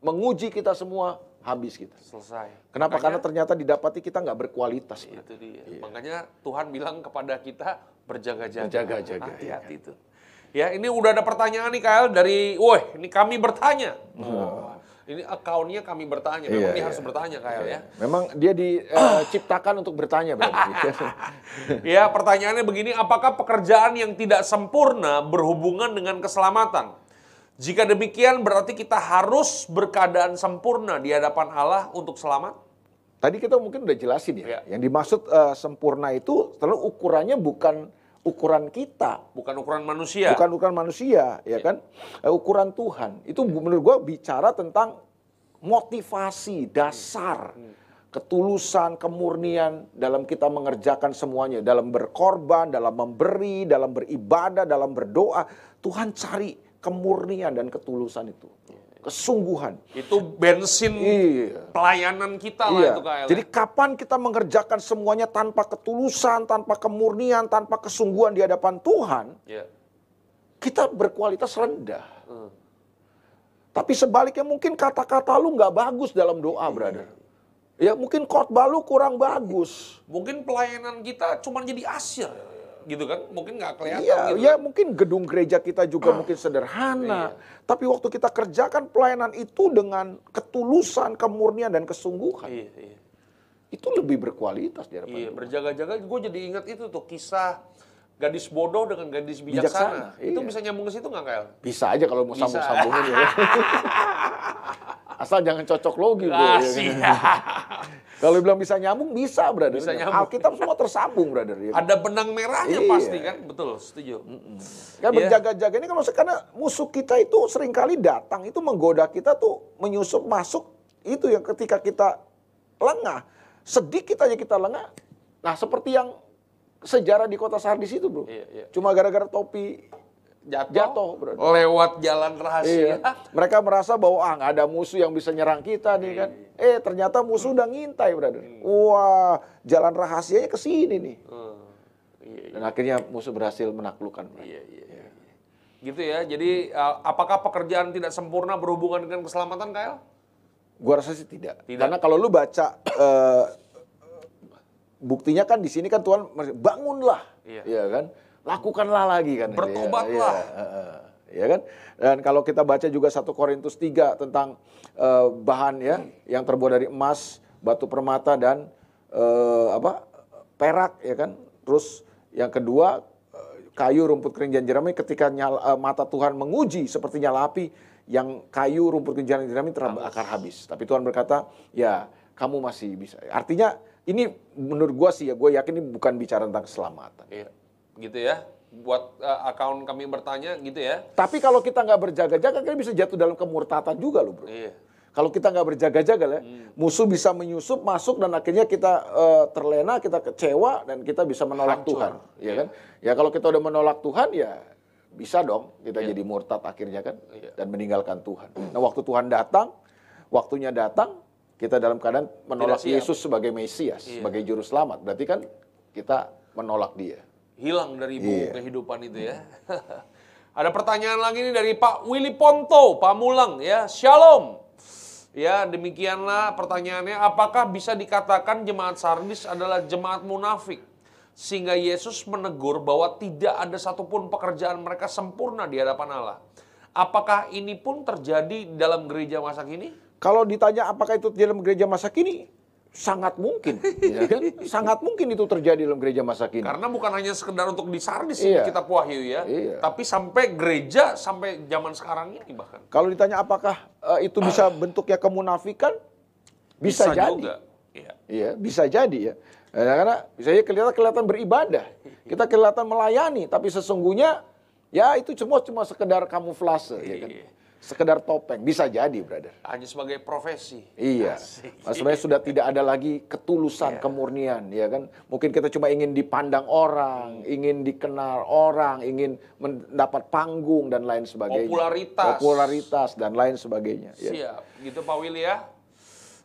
menguji kita semua, habis kita. Selesai. Kenapa? Makanya- Karena ternyata didapati kita nggak berkualitas. Bro. Itu dia. Makanya Tuhan bilang kepada kita berjaga-jaga. Berjaga-jaga, Hati-hati itu. Ya, ini udah ada pertanyaan nih Kael dari, woi, ini kami bertanya. Wah, ini akunnya kami bertanya. Memang Iya, ini iya. harus bertanya Kael ya. Memang dia diciptakan untuk bertanya berarti. Ya, pertanyaannya begini, apakah pekerjaan yang tidak sempurna berhubungan dengan keselamatan? Jika demikian berarti kita harus berkeadaan sempurna di hadapan Allah untuk selamat? Tadi kita mungkin udah jelasin ya. Iya. Yang dimaksud eh, sempurna itu terlalu ukurannya bukan ukuran kita. Bukan ukuran manusia. bukan ukuran manusia ya kan Eh, ukuran Tuhan itu bu- menurut gua bicara tentang motivasi dasar ketulusan kemurnian dalam kita mengerjakan semuanya dalam berkorban dalam memberi dalam beribadah dalam berdoa Tuhan cari kemurnian dan ketulusan itu kesungguhan Itu bensin iya pelayanan kita lah Iya. itu ya. Jadi kapan kita mengerjakan semuanya tanpa ketulusan, tanpa kemurnian, tanpa kesungguhan di hadapan Tuhan, Ya. kita berkualitas rendah. Hmm. Tapi sebaliknya mungkin kata-kata lu nggak bagus dalam doa, brother. Ya mungkin khotbah lu kurang bagus. Mungkin pelayanan kita cuma jadi asyir gitu kan. Mungkin nggak kelihatan Iya, gitu. ya mungkin gedung gereja kita juga mungkin sederhana. Tapi waktu kita kerjakan pelayanan itu dengan ketulusan, kemurnian dan kesungguhan, Iya, iya. itu lebih berkualitas di hadapan Iya, berjaga-jaga gue jadi ingat itu tuh kisah gadis bodoh dengan gadis bijaksana. Bijaksana, Itu iya. bisa nyambung ke situ nggak Kael? Bisa aja kalau mau Bisa. sambung-sambungin ya. Asal jangan cocok logi. Ah, ya kan? siap. Kalau bilang bisa nyambung, bisa, brother. Bisa nyambung. Alkitab semua tersambung, brother. ya kan? Ada benang merahnya Iya. pasti kan? Betul, setuju. Kan Iya. berjaga-jaga ini kan maksudnya karena musuh kita itu sering kali datang itu menggoda kita tuh menyusup masuk itu yang ketika kita lengah sedikit aja kita lengah. Nah seperti yang sejarah di kota Sardis itu bro. Iya, iya. Cuma gara-gara topi Jatuh, Jatuh, bro. lewat jalan rahasia. Iya. Mereka merasa bahwa ah nggak ada musuh yang bisa nyerang kita nih kan. Eh ternyata musuh udah ngintai brother. Wah jalan rahasianya ke sini nih. Hmm, iya, iya. Dan akhirnya musuh berhasil menaklukkan. brother. Iya, iya, iya. Gitu ya. Jadi uh, apakah pekerjaan tidak sempurna berhubungan dengan keselamatan, Kael? Gua rasa sih tidak. Tidak. Karena kalau lu baca eh, buktinya kan di sini kan Tuhan bangunlah, Iya. ya kan? Lakukanlah lagi kan. Bertobatlah. Iya, iya. Ya kan? Dan kalau kita baca juga 1 Korintus 3 tentang eh, bahan ya yang terbuat dari emas, batu permata dan eh, apa? perak ya kan. Terus yang kedua eh, kayu, rumput kering dan jerami ketika nyala, eh, mata Tuhan menguji seperti nyala api yang kayu, rumput kering dan jerami terbakar habis. Tapi Tuhan berkata, "Ya, kamu masih bisa." Artinya ini menurut gua sih ya, gue yakin ini bukan bicara tentang keselamatan. Iya. Gitu ya. Buat uh, akun kami bertanya gitu ya. Tapi kalau kita nggak berjaga-jaga, kita bisa jatuh dalam kemurtatan juga loh bro. Iya. Kalau kita nggak berjaga-jaga lah, musuh bisa menyusup masuk dan akhirnya kita eh, terlena, kita kecewa dan kita bisa menolak Hancur. Tuhan, ya kan? Ya kalau kita udah menolak Tuhan ya bisa dong kita jadi murtad akhirnya kan Iya. dan meninggalkan Tuhan. Nah waktu Tuhan datang, waktunya datang, kita dalam keadaan menolak. Yesus sebagai Mesias, Iya. sebagai juru selamat. Berarti kan kita menolak Dia. hilang dari buku Iya. kehidupan itu ya. Ada pertanyaan lagi nih dari Pak Willy Ponto, Pamulang ya. Shalom. Ya, demikianlah pertanyaannya. Apakah bisa dikatakan jemaat Sardis adalah jemaat munafik? Sehingga Yesus menegur bahwa tidak ada satupun pekerjaan mereka sempurna di hadapan Allah. Apakah ini pun terjadi dalam gereja masa kini? Kalau ditanya apakah itu di dalam gereja masa kini, sangat mungkin, ya kan? Sangat mungkin itu terjadi dalam gereja masa kini. Karena bukan hanya sekedar untuk di Sardis Iya. kita Wahyu ya, Iya. tapi sampai gereja sampai zaman sekarang ini bahkan. Kalau ditanya apakah eh, itu bisa bentuknya kemunafikan, bisa, jadi. juga. Iya. Iya, bisa jadi ya. Eh, Karena bisa jadi kelihatan kelihatan beribadah. Kita kelihatan melayani, tapi sesungguhnya ya itu semua cuma sekedar kamuflase ya kan. Sekedar topeng. Bisa jadi, brother. Hanya sebagai profesi. Iya. Sebenarnya sudah tidak ada lagi ketulusan, kemurnian, ya kan? Mungkin kita cuma ingin dipandang orang, ingin dikenal orang, ingin mendapat panggung dan lain sebagainya. Popularitas. Popularitas dan lain sebagainya. ya. Siap. Gitu Pak Willy ya.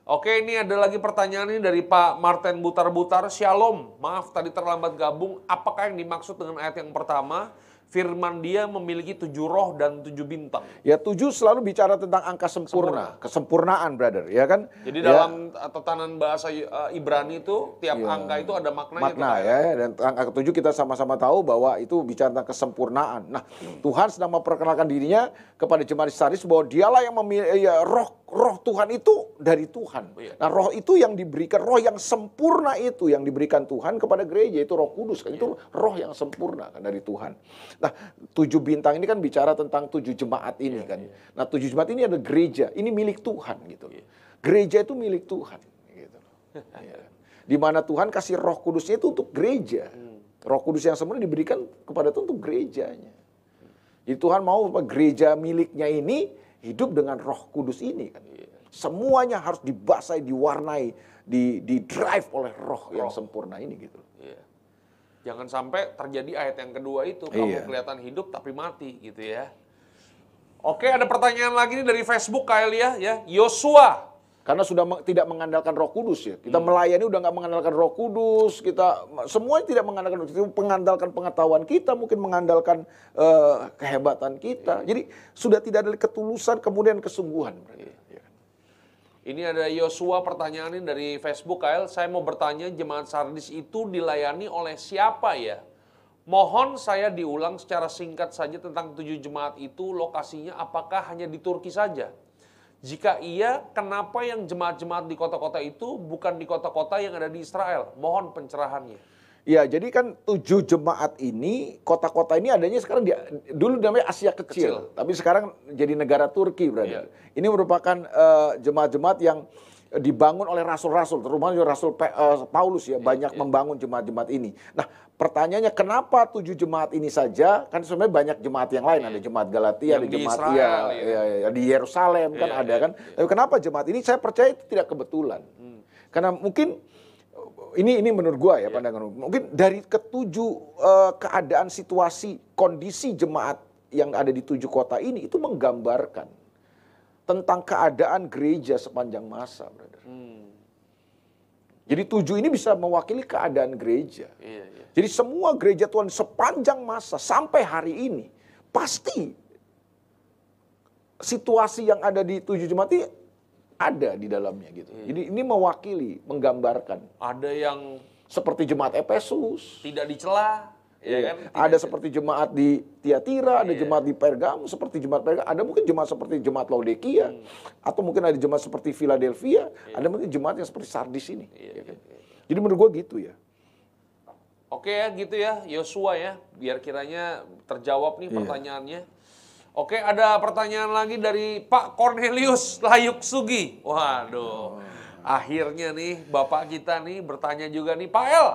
Oke, ini ada lagi pertanyaan ini dari Pak Martin Butar-Butar. Shalom, maaf tadi terlambat gabung. Apakah yang dimaksud dengan ayat yang pertama? Firman dia memiliki tujuh roh dan tujuh bintang. Ya tujuh selalu bicara tentang angka sempurna, kesempurnaan, brother, ya kan? Jadi Ya. dalam tatanan bahasa uh, Ibrani itu tiap angka itu ada maknanya. makna Pak, ya dan angka ketujuh kita sama-sama tahu bahwa itu bicara tentang kesempurnaan. Nah, Tuhan sedang memperkenalkan dirinya kepada jemaat di Sardis bahwa dialah yang memiliki ya, roh roh Tuhan itu dari Tuhan. Iya. Nah, roh itu yang diberikan roh yang sempurna itu yang diberikan Tuhan kepada gereja itu Roh Kudus kan itu roh yang sempurna kan dari Tuhan. Nah, tujuh bintang ini kan bicara tentang tujuh jemaat ini kan. Nah, tujuh jemaat ini ada gereja, ini milik Tuhan gitu. Gereja itu milik Tuhan gitu. Ya. Di mana Tuhan kasih Roh Kudusnya itu untuk gereja. Roh Kudus yang sempurna diberikan kepada itu untuk gerejanya. Jadi Tuhan mau gereja miliknya ini hidup dengan Roh Kudus ini kan. Semuanya harus dibasahi, diwarnai, di, di drive oleh Roh yang sempurna ini gitu. Iya. Jangan sampai terjadi ayat yang kedua itu kamu Iya. kelihatan hidup tapi mati gitu ya. Oke, ada pertanyaan lagi nih dari Facebook Kaelia ya. Yosua. Karena sudah tidak mengandalkan Roh Kudus ya. Hmm. Kita melayani udah nggak mengandalkan Roh Kudus. Kita semuanya tidak mengandalkan Roh Kudus. Mengandalkan pengetahuan kita, mungkin mengandalkan eh, kehebatan kita. Jadi sudah tidak ada ketulusan kemudian kesungguhan. Ya. Ini ada Yosua pertanyaan ini dari Facebook Kael. Saya mau bertanya jemaat Sardis itu dilayani oleh siapa ya? Mohon saya diulang secara singkat saja tentang tujuh jemaat itu lokasinya apakah hanya di Turki saja? Jika iya, kenapa yang jemaat-jemaat di kota-kota itu bukan di kota-kota yang ada di Israel? Mohon pencerahannya. Ya, jadi kan tujuh jemaat ini, kota-kota ini adanya sekarang di, dulu namanya Asia Kecil, Kecil. tapi sekarang jadi negara Turki, brother. Iya. Ini merupakan eh, jemaat-jemaat yang dibangun oleh rasul-rasul, terutama rasul eh, Paulus ya, banyak membangun jemaat-jemaat ini. Nah, pertanyaannya kenapa tujuh jemaat ini saja? Kan sebenarnya banyak jemaat yang lain, ada jemaat Galatia, Yang ada di jemaat Israel, iya, ya. iya, iya, di Yerusalem kan Iya, ada iya, kan. Tapi kenapa jemaat ini? Saya percaya itu tidak kebetulan. Karena mungkin ini ini menurut gua ya pandangan mungkin dari ketujuh eh, keadaan situasi kondisi jemaat yang ada di tujuh kota ini itu menggambarkan tentang keadaan gereja sepanjang masa, brother. Jadi tujuh ini bisa mewakili keadaan gereja. Iya, iya. Jadi semua gereja Tuhan sepanjang masa sampai hari ini pasti situasi yang ada di tujuh jemaat ini ada di dalamnya gitu. Jadi ini mewakili, menggambarkan Ada yang seperti jemaat Efesus, tidak dicela, ya kan? Tidak ada seperti jemaat di Tiatira, ada jemaat di Pergam, seperti jemaat Pergam, ada mungkin jemaat seperti jemaat Laodikia, atau mungkin ada jemaat seperti Philadelphia, ada mungkin jemaat yang seperti Sardis ini. ya kan? Jadi menurut gua gitu ya. Oke ya gitu ya Yosua ya biar kiranya terjawab nih pertanyaannya. Oke ada pertanyaan lagi dari Pak Cornelius Layuk Sugi. Waduh. Akhirnya nih Bapak kita nih bertanya juga nih Pak El.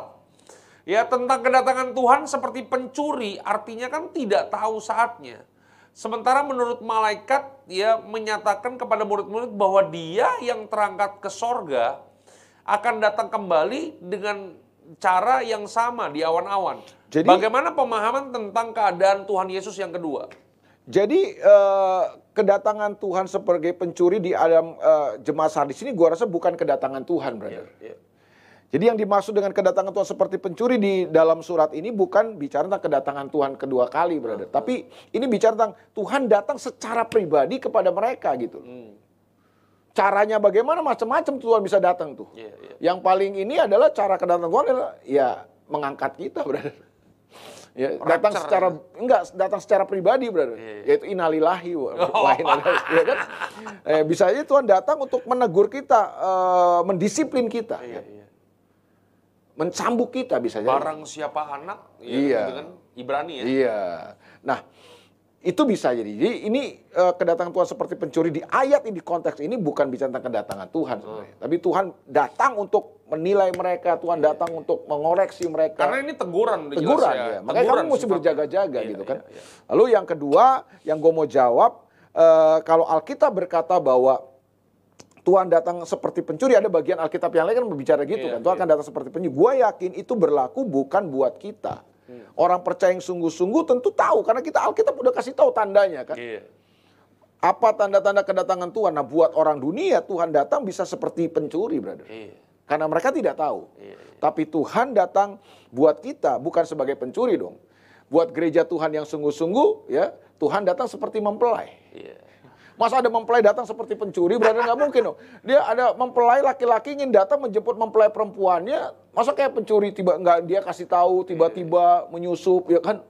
Ya tentang kedatangan Tuhan seperti pencuri artinya kan tidak tahu saatnya. Sementara menurut malaikat dia menyatakan kepada murid-murid bahwa dia yang terangkat ke sorga akan datang kembali dengan cara yang sama di awan-awan. Jadi- Bagaimana pemahaman tentang keadaan Tuhan Yesus yang kedua? Jadi eh, kedatangan Tuhan sebagai pencuri di alam eh, jemaat Sardis ini gua rasa bukan kedatangan Tuhan, brother. Jadi yang dimaksud dengan kedatangan Tuhan seperti pencuri di dalam surat ini bukan bicara tentang kedatangan Tuhan kedua kali, brother. Tapi ini bicara tentang Tuhan datang secara pribadi kepada mereka gitu. Caranya bagaimana macam-macam Tuhan bisa datang tuh. Iya, iya. Yang paling ini adalah cara kedatangan Tuhan adalah ya mengangkat kita, brother. Ya, datang Rapture, secara enggak datang secara pribadi, brother. Iya, iya. Yaitu inalilahi inna ilaihi- ya kan? Eh, bisa aja Tuhan datang untuk menegur kita, eh, mendisiplin kita, Iya, ya. iya. Mencambuk kita bisa jadi. Barang siapa anak, ya, Iya. gitu kan? Ibrani ya. Iya. Nah, itu bisa jadi. Jadi ini eh, kedatangan Tuhan seperti pencuri di ayat ini konteks ini bukan bicara tentang kedatangan Tuhan sebenarnya. Tapi Tuhan datang untuk menilai mereka, Tuhan datang untuk mengoreksi mereka. Karena ini teguran teguran ya. ya. Makanya Teguran kamu mesti berjaga-jaga Iya, gitu iya, kan. iya. Lalu yang kedua, yang gue mau jawab eh, kalau Alkitab berkata bahwa Tuhan datang seperti pencuri, ada bagian Alkitab yang lain kan berbicara gitu Iya, kan. Tuhan iya. akan datang seperti pencuri. Gue yakin itu berlaku bukan buat kita. Hmm. Orang percaya yang sungguh-sungguh tentu tahu karena kita Alkitab udah kasih tahu tandanya kan. Iya. Apa tanda-tanda kedatangan Tuhan? Nah, buat orang dunia Tuhan datang bisa seperti pencuri, brother. Iya. Karena mereka tidak tahu. Iya, Tapi Tuhan datang buat kita bukan sebagai pencuri dong. Buat gereja Tuhan yang sungguh-sungguh, ya Tuhan datang seperti mempelai. Iya. Masa ada mempelai datang seperti pencuri, berarti nggak mungkin dong. Dia ada mempelai laki-laki ingin datang menjemput mempelai perempuannya, masa kayak pencuri tiba nggak dia kasih tahu tiba-tiba menyusup, ya kan?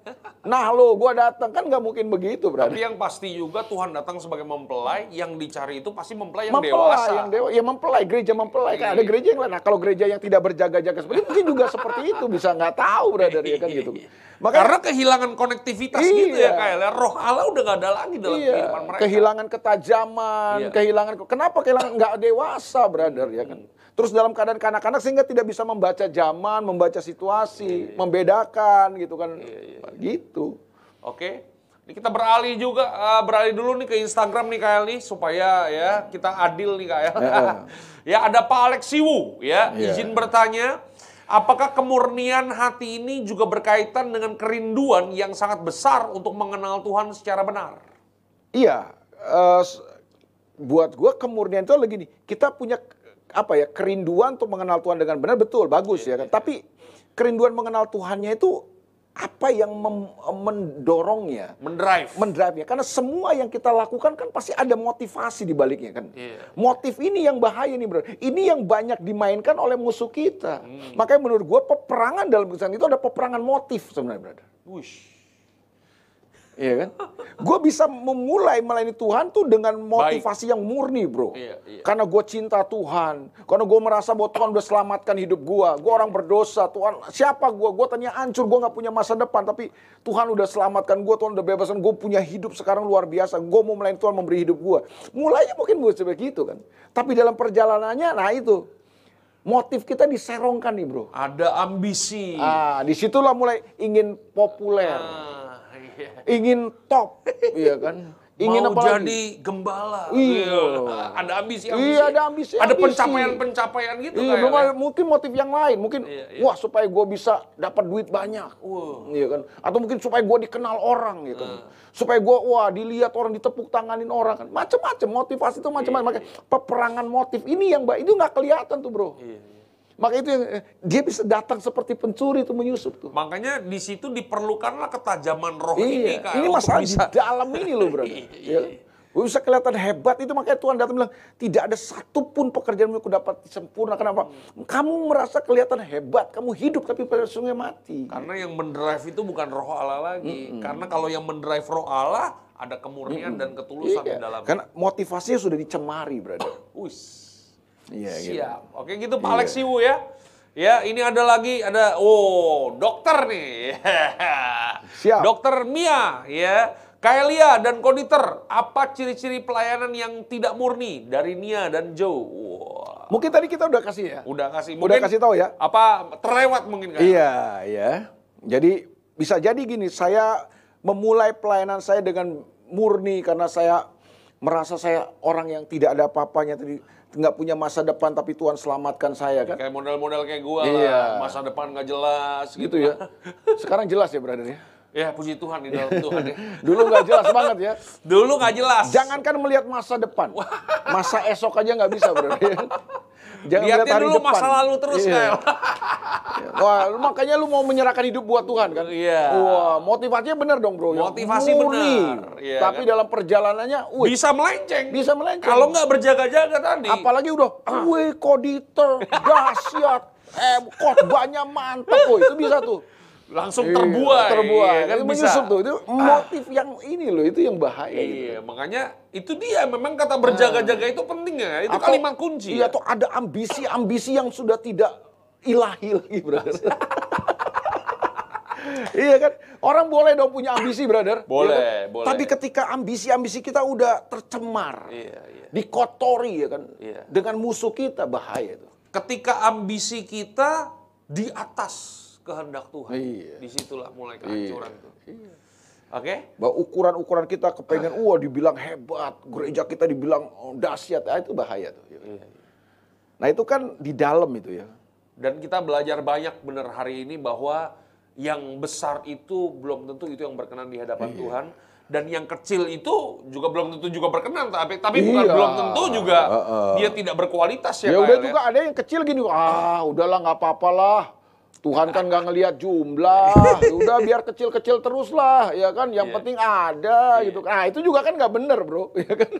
Nah lo, gua datang kan nggak mungkin begitu, berarti. Tapi yang pasti juga Tuhan datang sebagai mempelai, yang dicari itu pasti mempelai yang mempelai dewasa. yang dewa, ya mempelai gereja mempelai kan ada Iya. gereja yang lain. Nah kalau gereja yang tidak berjaga-jaga seperti itu mungkin juga seperti itu bisa nggak tahu, brother ya kan gitu. Makanya Karena kehilangan konektivitas gitu ya Iya. kayak Roh Allah udah gak ada lagi dalam Iya, kehidupan mereka. kehilangan ketajaman, Iya. kehilangan kenapa kehilangan nggak dewasa, brother ya kan. Terus dalam keadaan kanak-kanak sehingga tidak bisa membaca zaman, membaca Iya, situasi, membedakan gitu kan. Gitu. Oke. Ini kita beralih juga, eh, beralih dulu nih ke Instagram nih Kael nih supaya ya kita adil nih Kael. ya ada Pak Alexiwu ya, Iya. izin bertanya, apakah kemurnian hati ini juga berkaitan dengan kerinduan yang sangat besar untuk mengenal Tuhan secara benar? Iya, s- buat gua kemurnian itu lagi nih. Kita punya apa ya kerinduan untuk mengenal Tuhan dengan benar betul bagus ya kan. Tapi kerinduan mengenal Tuhannya itu apa yang mem- mendorongnya, Mendrive. mendrive-nya? Karena semua yang kita lakukan kan pasti ada motivasi di baliknya kan. Iya. Motif ini yang bahaya nih bro. Ini yang banyak dimainkan oleh musuh kita. Hmm. Makanya menurut gua peperangan dalam Kristen itu ada peperangan motif sebenarnya brother. Wush. Iya kan? Gue bisa memulai melayani Tuhan tuh dengan motivasi yang murni, bro. Iya, iya. Karena gue cinta Tuhan. Karena gue merasa bahwa Tuhan udah selamatkan hidup gue. Gue orang berdosa. Tuhan, siapa gue? Gue tanya hancur. Gue nggak punya masa depan. Tapi Tuhan udah selamatkan gue. Tuhan udah bebaskan. Gue punya hidup sekarang luar biasa. Gue mau melayani Tuhan memberi hidup gue. Mulainya mungkin gue begitu kan. Tapi dalam perjalanannya, nah itu. Motif kita diserongkan nih, bro. Ada ambisi. Ah, di situlah mulai ingin populer. Ah. Ingin top, iya kan? Ingin Mau apa jadi lagi? gembala. Iya. Ada ambisi, Iya, ada ambisi, Ada ambisi. pencapaian-pencapaian gitu Iya, kayak. belum ada- mungkin motif yang lain, mungkin Iya, iya. wah supaya gue bisa dapat duit banyak, Wah. iya kan? Atau mungkin supaya gue dikenal orang, gitu. Nah. Supaya gue wah dilihat orang ditepuk tanganin orang kan, macam-macam motivasi itu macam-macam. Makanya peperangan motif ini yang mbak itu nggak kelihatan tuh bro. Iya, iya. Maka itu yang eh, dia bisa datang seperti pencuri itu menyusup tuh. Makanya di situ diperlukanlah ketajaman roh ini Iya, Kak, ini masalah bisa di dalam ini loh, bro. Iya, ya. Gue bisa kelihatan hebat itu makanya Tuhan datang bilang tidak ada satupun pekerjaan yang aku dapat sempurna. Kenapa? Kamu merasa kelihatan hebat, kamu hidup tapi pada sungguh mati. Karena yang mendrive itu bukan roh Allah lagi. Karena kalau yang mendrive roh Allah ada kemurnian dan ketulusan di Iya, dalam. Karena motivasinya sudah dicemari, brother. Iya, gitu. Siap. Oke gitu Pak Alexiwu ya. Ya, ini ada lagi ada oh, dokter nih. Siap. Dokter Mia ya. Kaelia dan Koditer, apa ciri-ciri pelayanan yang tidak murni dari Nia dan Joe? Wah, Mungkin tadi kita udah kasih ya. udah kasih Udah kasih tahu ya. Apa terlewat mungkin kan? Iya, iya. Jadi bisa jadi gini, saya memulai pelayanan saya dengan murni karena saya merasa saya orang yang tidak ada apa-apanya tadi nggak punya masa depan tapi Tuhan selamatkan saya kan. Kayak model-model kayak gua Iya. lah, masa depan nggak jelas Gitu gitu, ya. Sekarang jelas ya, brother ya. Ya puji Tuhan di dalam Tuhan ya. Dulu nggak jelas banget ya. Dulu nggak jelas. Jangankan melihat masa depan, masa esok aja nggak bisa, ya. Jangan Lihatnya melihat hari dulu depan. masa lalu terus Iya. Wah, makanya lu mau menyerahkan hidup buat Tuhan kan? Iya. Wah, motivasinya bener dong, Bro. ya. Motivasi Murni. benar. Iya, Tapi kan? dalam perjalanannya, wih, Bisa melenceng. bisa melenceng. Kalau nggak berjaga-jaga tadi. apalagi udah, wih, koditer, dahsyat, eh, khotbahnya mantep, woi, itu bisa tuh. Langsung Iya, terbuai. terbuai. iya, kan itu bisa. menyusup tuh. Itu motif yang ini loh, itu yang bahaya. gitu. Iya, makanya itu dia memang kata berjaga-jaga itu penting ya. Itu Atau- kalimat kunci. Iya, ya. tuh ada ambisi-ambisi yang sudah tidak ilahi lagi, brother. iya kan? Orang boleh dong punya ambisi, brother. Boleh, Iya kan? boleh. Tapi ketika ambisi-ambisi kita udah tercemar, Iya, iya. dikotori ya kan, Iya. dengan musuh kita bahaya itu. Ketika ambisi kita di atas kehendak Tuhan. Iya. Di situlah mulai kehancuran tuh. Oke? Bahwa ukuran-ukuran kita kepengen, wah dibilang hebat, gereja kita dibilang oh, dahsyat, ah, itu bahaya tuh. Iya, Nah itu kan di dalam itu ya. Dan kita belajar banyak benar hari ini bahwa yang besar itu belum tentu itu yang berkenan di hadapan Iya. Tuhan dan yang kecil itu juga belum tentu juga berkenan tapi tapi bukan Iya. belum tentu juga Heeh. dia tidak berkualitas ya, Ya udah juga ada yang kecil gini, ah udahlah nggak apa-apa lah. Tuhan kan nggak ngelihat jumlah, Ya udah biar kecil-kecil terus lah, ya kan. Yang Iya. penting ada gitu. Nah itu juga kan nggak bener bro, ya kan.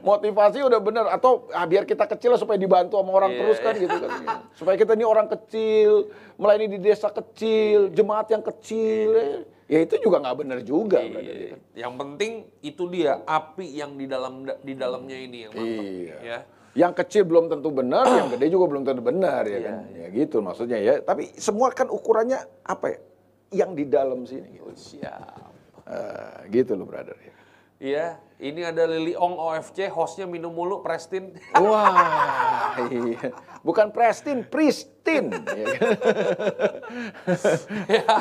Motivasi udah bener atau ah, biar kita kecil lah supaya dibantu sama orang Iya, terus kan gitu kan. Supaya kita ini orang kecil, melayani di desa kecil, jemaat yang kecil. eh. Ya itu juga nggak bener juga. ya Iya. kan. Yang penting itu dia api yang di dalam di dalamnya ini yang mantap Iya. ya. Yang kecil belum tentu benar, yang gede juga belum tentu benar ya Iya, kan. Ya gitu maksudnya ya. Tapi semua kan ukurannya apa ya? Yang di dalam sini gitu. Oh, siap. Ah, gitu loh brother ya. Iya, ini ada Lili Ong OFC, hostnya minum mulu, Prestin. Wah, iya. Bukan Prestin, Pristin. ya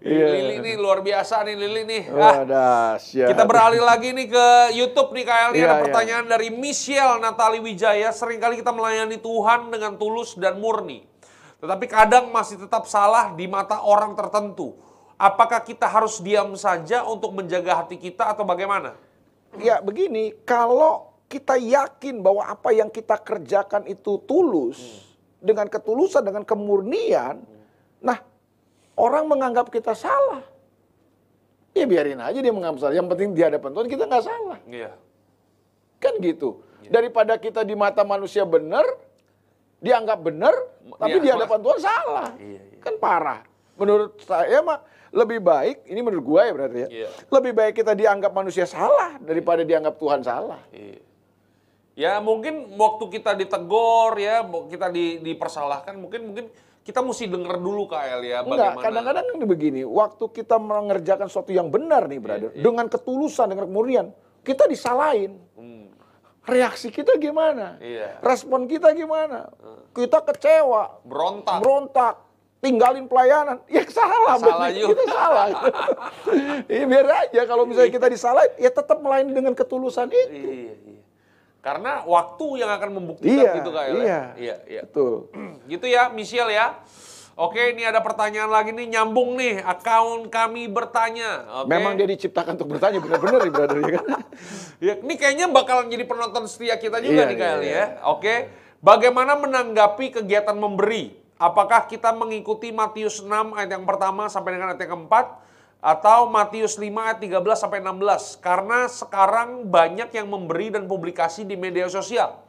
ya. Lili nih luar biasa nih Lili nih. Ah, Wah, dahsyat. Kita beralih lagi nih ke YouTube nih KL. Ini Iya, ada iya. pertanyaan dari Michelle Natali Wijaya. Seringkali kita melayani Tuhan dengan tulus dan murni. Tetapi kadang masih tetap salah di mata orang tertentu. Apakah kita harus diam saja untuk menjaga hati kita atau bagaimana? Ya begini, kalau kita yakin bahwa apa yang kita kerjakan itu tulus, dengan ketulusan, dengan kemurnian, nah orang menganggap kita salah. Ya biarin aja dia menganggap salah. Yang penting di hadapan Tuhan kita nggak salah. Iya. Kan gitu. Daripada kita di mata manusia benar, dianggap benar, tapi Iya, di hadapan Tuhan salah. Iya, iya. Kan parah. Menurut saya mah lebih baik, ini menurut gua ya berarti ya. Iya. Lebih baik kita dianggap manusia salah daripada dianggap Tuhan salah. Iya. Ya mungkin waktu kita ditegur ya, kita di, dipersalahkan, mungkin mungkin kita mesti dengar dulu KL ya Enggak, bagaimana. kadang-kadang ini begini, waktu kita mengerjakan sesuatu yang benar nih, brother, dengan ketulusan, dengan kemurnian, kita disalahin. Hmm, Reaksi kita gimana? Iya. Respon kita gimana? Kita kecewa, berontak. berontak, tinggalin pelayanan. Ya salah, Salah juga. kita salah. ya, biar aja kalau misalnya kita disalahin, ya tetap melayani dengan ketulusan itu. Iya, iya. Karena waktu yang akan membuktikan Iya, gitu KL. ya. iya. Iya, iya. Betul. Gitu ya, Michelle ya. Oke, ini ada pertanyaan lagi nih nyambung nih. Akun kami bertanya. Oke. Memang dia diciptakan untuk bertanya benar-benar ya, brother ya kan? Ya, ini kayaknya bakalan jadi penonton setia kita juga Iya, nih iya, iya. ya. Oke. Bagaimana menanggapi kegiatan memberi? Apakah kita mengikuti Matius 6 ayat yang pertama sampai dengan ayat yang keempat? Atau Matius 5 ayat 13 sampai 16? Karena sekarang banyak yang memberi dan publikasi di media sosial.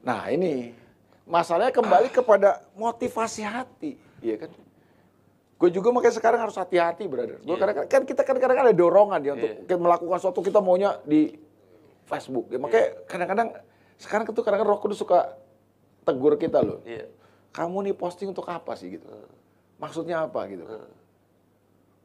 Nah ini masalahnya kembali kepada motivasi hati, iya kan? Gue juga makanya sekarang harus hati-hati, brother. Gue Iya. kadang-kadang kan kita kadang-kadang ada dorongan ya untuk kita melakukan sesuatu kita maunya di Facebook. Ya, makanya Iya. kadang-kadang sekarang itu kadang-kadang Roh Kudus suka tegur kita loh. Iya. Kamu nih posting untuk apa sih gitu? Maksudnya apa gitu? Iya.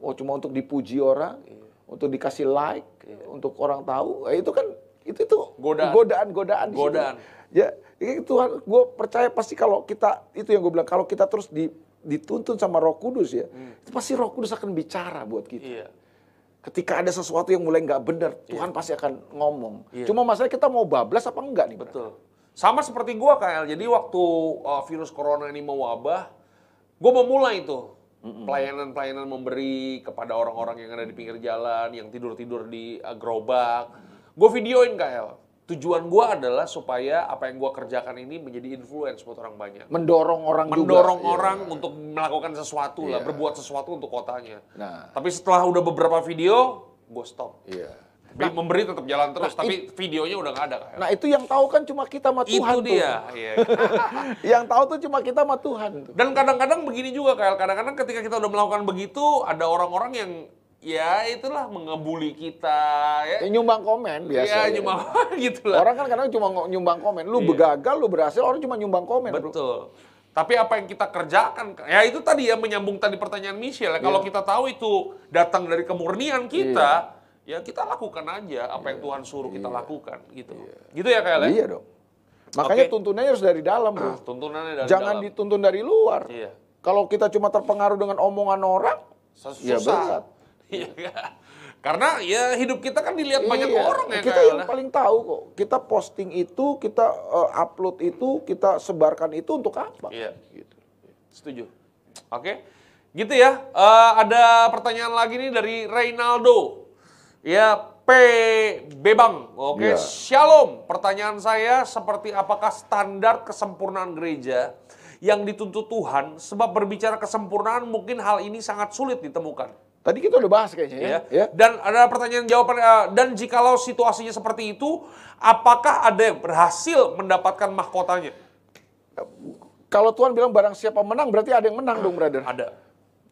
Oh cuma untuk dipuji orang, untuk dikasih like, untuk orang tahu. Eh, itu kan itu itu Godaan. godaan, godaan. situ. Godaan. Ya, ini Tuhan, gue percaya pasti kalau kita itu yang gue bilang, kalau kita terus di, dituntun sama Roh Kudus ya, itu pasti Roh Kudus akan bicara buat kita. Iya. Ketika ada sesuatu yang mulai nggak benar, Tuhan pasti akan ngomong. Iya. Cuma masalah kita mau bablas apa enggak nih? Betul. Sama seperti gua KL. Jadi waktu uh, virus corona ini mewabah, gua mau mulai tuh pelayanan-pelayanan memberi kepada orang-orang yang ada di pinggir jalan, yang tidur-tidur di uh, gerobak. Gue videoin KL. Tujuan gua adalah supaya apa yang gua kerjakan ini menjadi influence buat orang banyak. Mendorong orang juga. Mendorong Iya. orang untuk melakukan sesuatu lah, Iya. berbuat sesuatu untuk kotanya. Nah. Tapi setelah udah beberapa video, gue stop. Iya. Tapi memberi tetap jalan terus, nah, tapi videonya udah nggak ada KL. Nah itu yang tahu kan cuma kita sama Tuhan itu tuh. dia. Iya. yang tahu tuh cuma kita sama Tuhan tuh. Dan kadang-kadang begini juga kayak kadang-kadang ketika kita udah melakukan begitu ada orang-orang yang ya itulah mengebuli kita ya. Ya, nyumbang komen biasa. Ya, ya. gitu lah. Orang kan kadang cuma nyumbang komen. Lu Iya. begagal, lu berhasil, orang cuma nyumbang komen. bro. Betul. Tapi apa yang kita kerjakan, ya itu tadi ya menyambung tadi pertanyaan Michelle. ya. Kalau Iya. kita tahu itu datang dari kemurnian kita, ya kita lakukan aja apa yang Tuhan suruh kita lakukan gitu. Gitu ya kayak Iya dong. Makanya Oke. tuntunannya harus dari dalam, bro. Tuntunannya dari Jangan dalam. dituntun dari luar. Iya. Kalau kita cuma terpengaruh dengan omongan orang, Susah. ya berat. Iya? Karena ya hidup kita kan dilihat banyak Iya, orang ya Kita yang ya. paling tahu kok. Kita posting itu, kita eh, upload itu, kita sebarkan itu untuk apa? Iya. Gitu. Setuju. Oke. Gitu ya. Eh, ada pertanyaan lagi nih dari Reynaldo. Ya, P. Bebang. Oke. Iya. Shalom. Pertanyaan saya seperti apakah standar kesempurnaan gereja yang dituntut Tuhan sebab berbicara kesempurnaan mungkin hal ini sangat sulit ditemukan. Tadi kita udah bahas kayaknya ya. ya. ya. Dan ada pertanyaan jawaban eh, dan jikalau situasinya seperti itu, apakah ada yang berhasil mendapatkan mahkotanya? Kalau Tuhan bilang barang siapa menang, berarti ada yang menang dong, brother. Ada.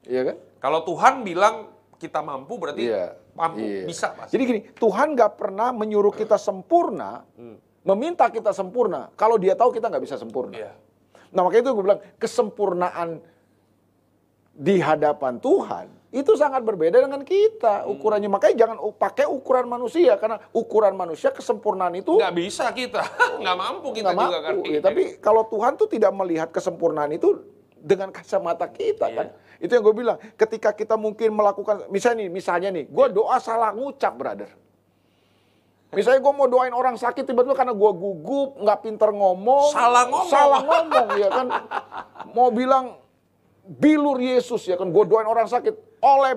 Iya kan? Kalau Tuhan bilang kita mampu berarti Iya. mampu Iya. bisa pasti. Jadi gini, Tuhan nggak pernah menyuruh kita sempurna, meminta kita sempurna. Kalau dia tahu kita nggak bisa sempurna. Iya. Nah makanya itu gue bilang kesempurnaan di hadapan Tuhan itu sangat berbeda dengan kita ukurannya. Makanya jangan pakai ukuran manusia karena ukuran manusia kesempurnaan itu nggak bisa kita, nggak mampu kita nggak juga kan. mampu. Ya, tapi kalau Tuhan tuh tidak melihat kesempurnaan itu dengan kacamata kita Iya. kan. Itu yang gue bilang. Ketika kita mungkin melakukan, misalnya nih, misalnya nih, gue doa salah ngucap, brother. Misalnya gue mau doain orang sakit tiba-tiba karena gue gugup, nggak pinter ngomong, Salah ngomong. salah ngomong ya kan. Mau bilang bilur Yesus ya kan, gue doain orang sakit oleh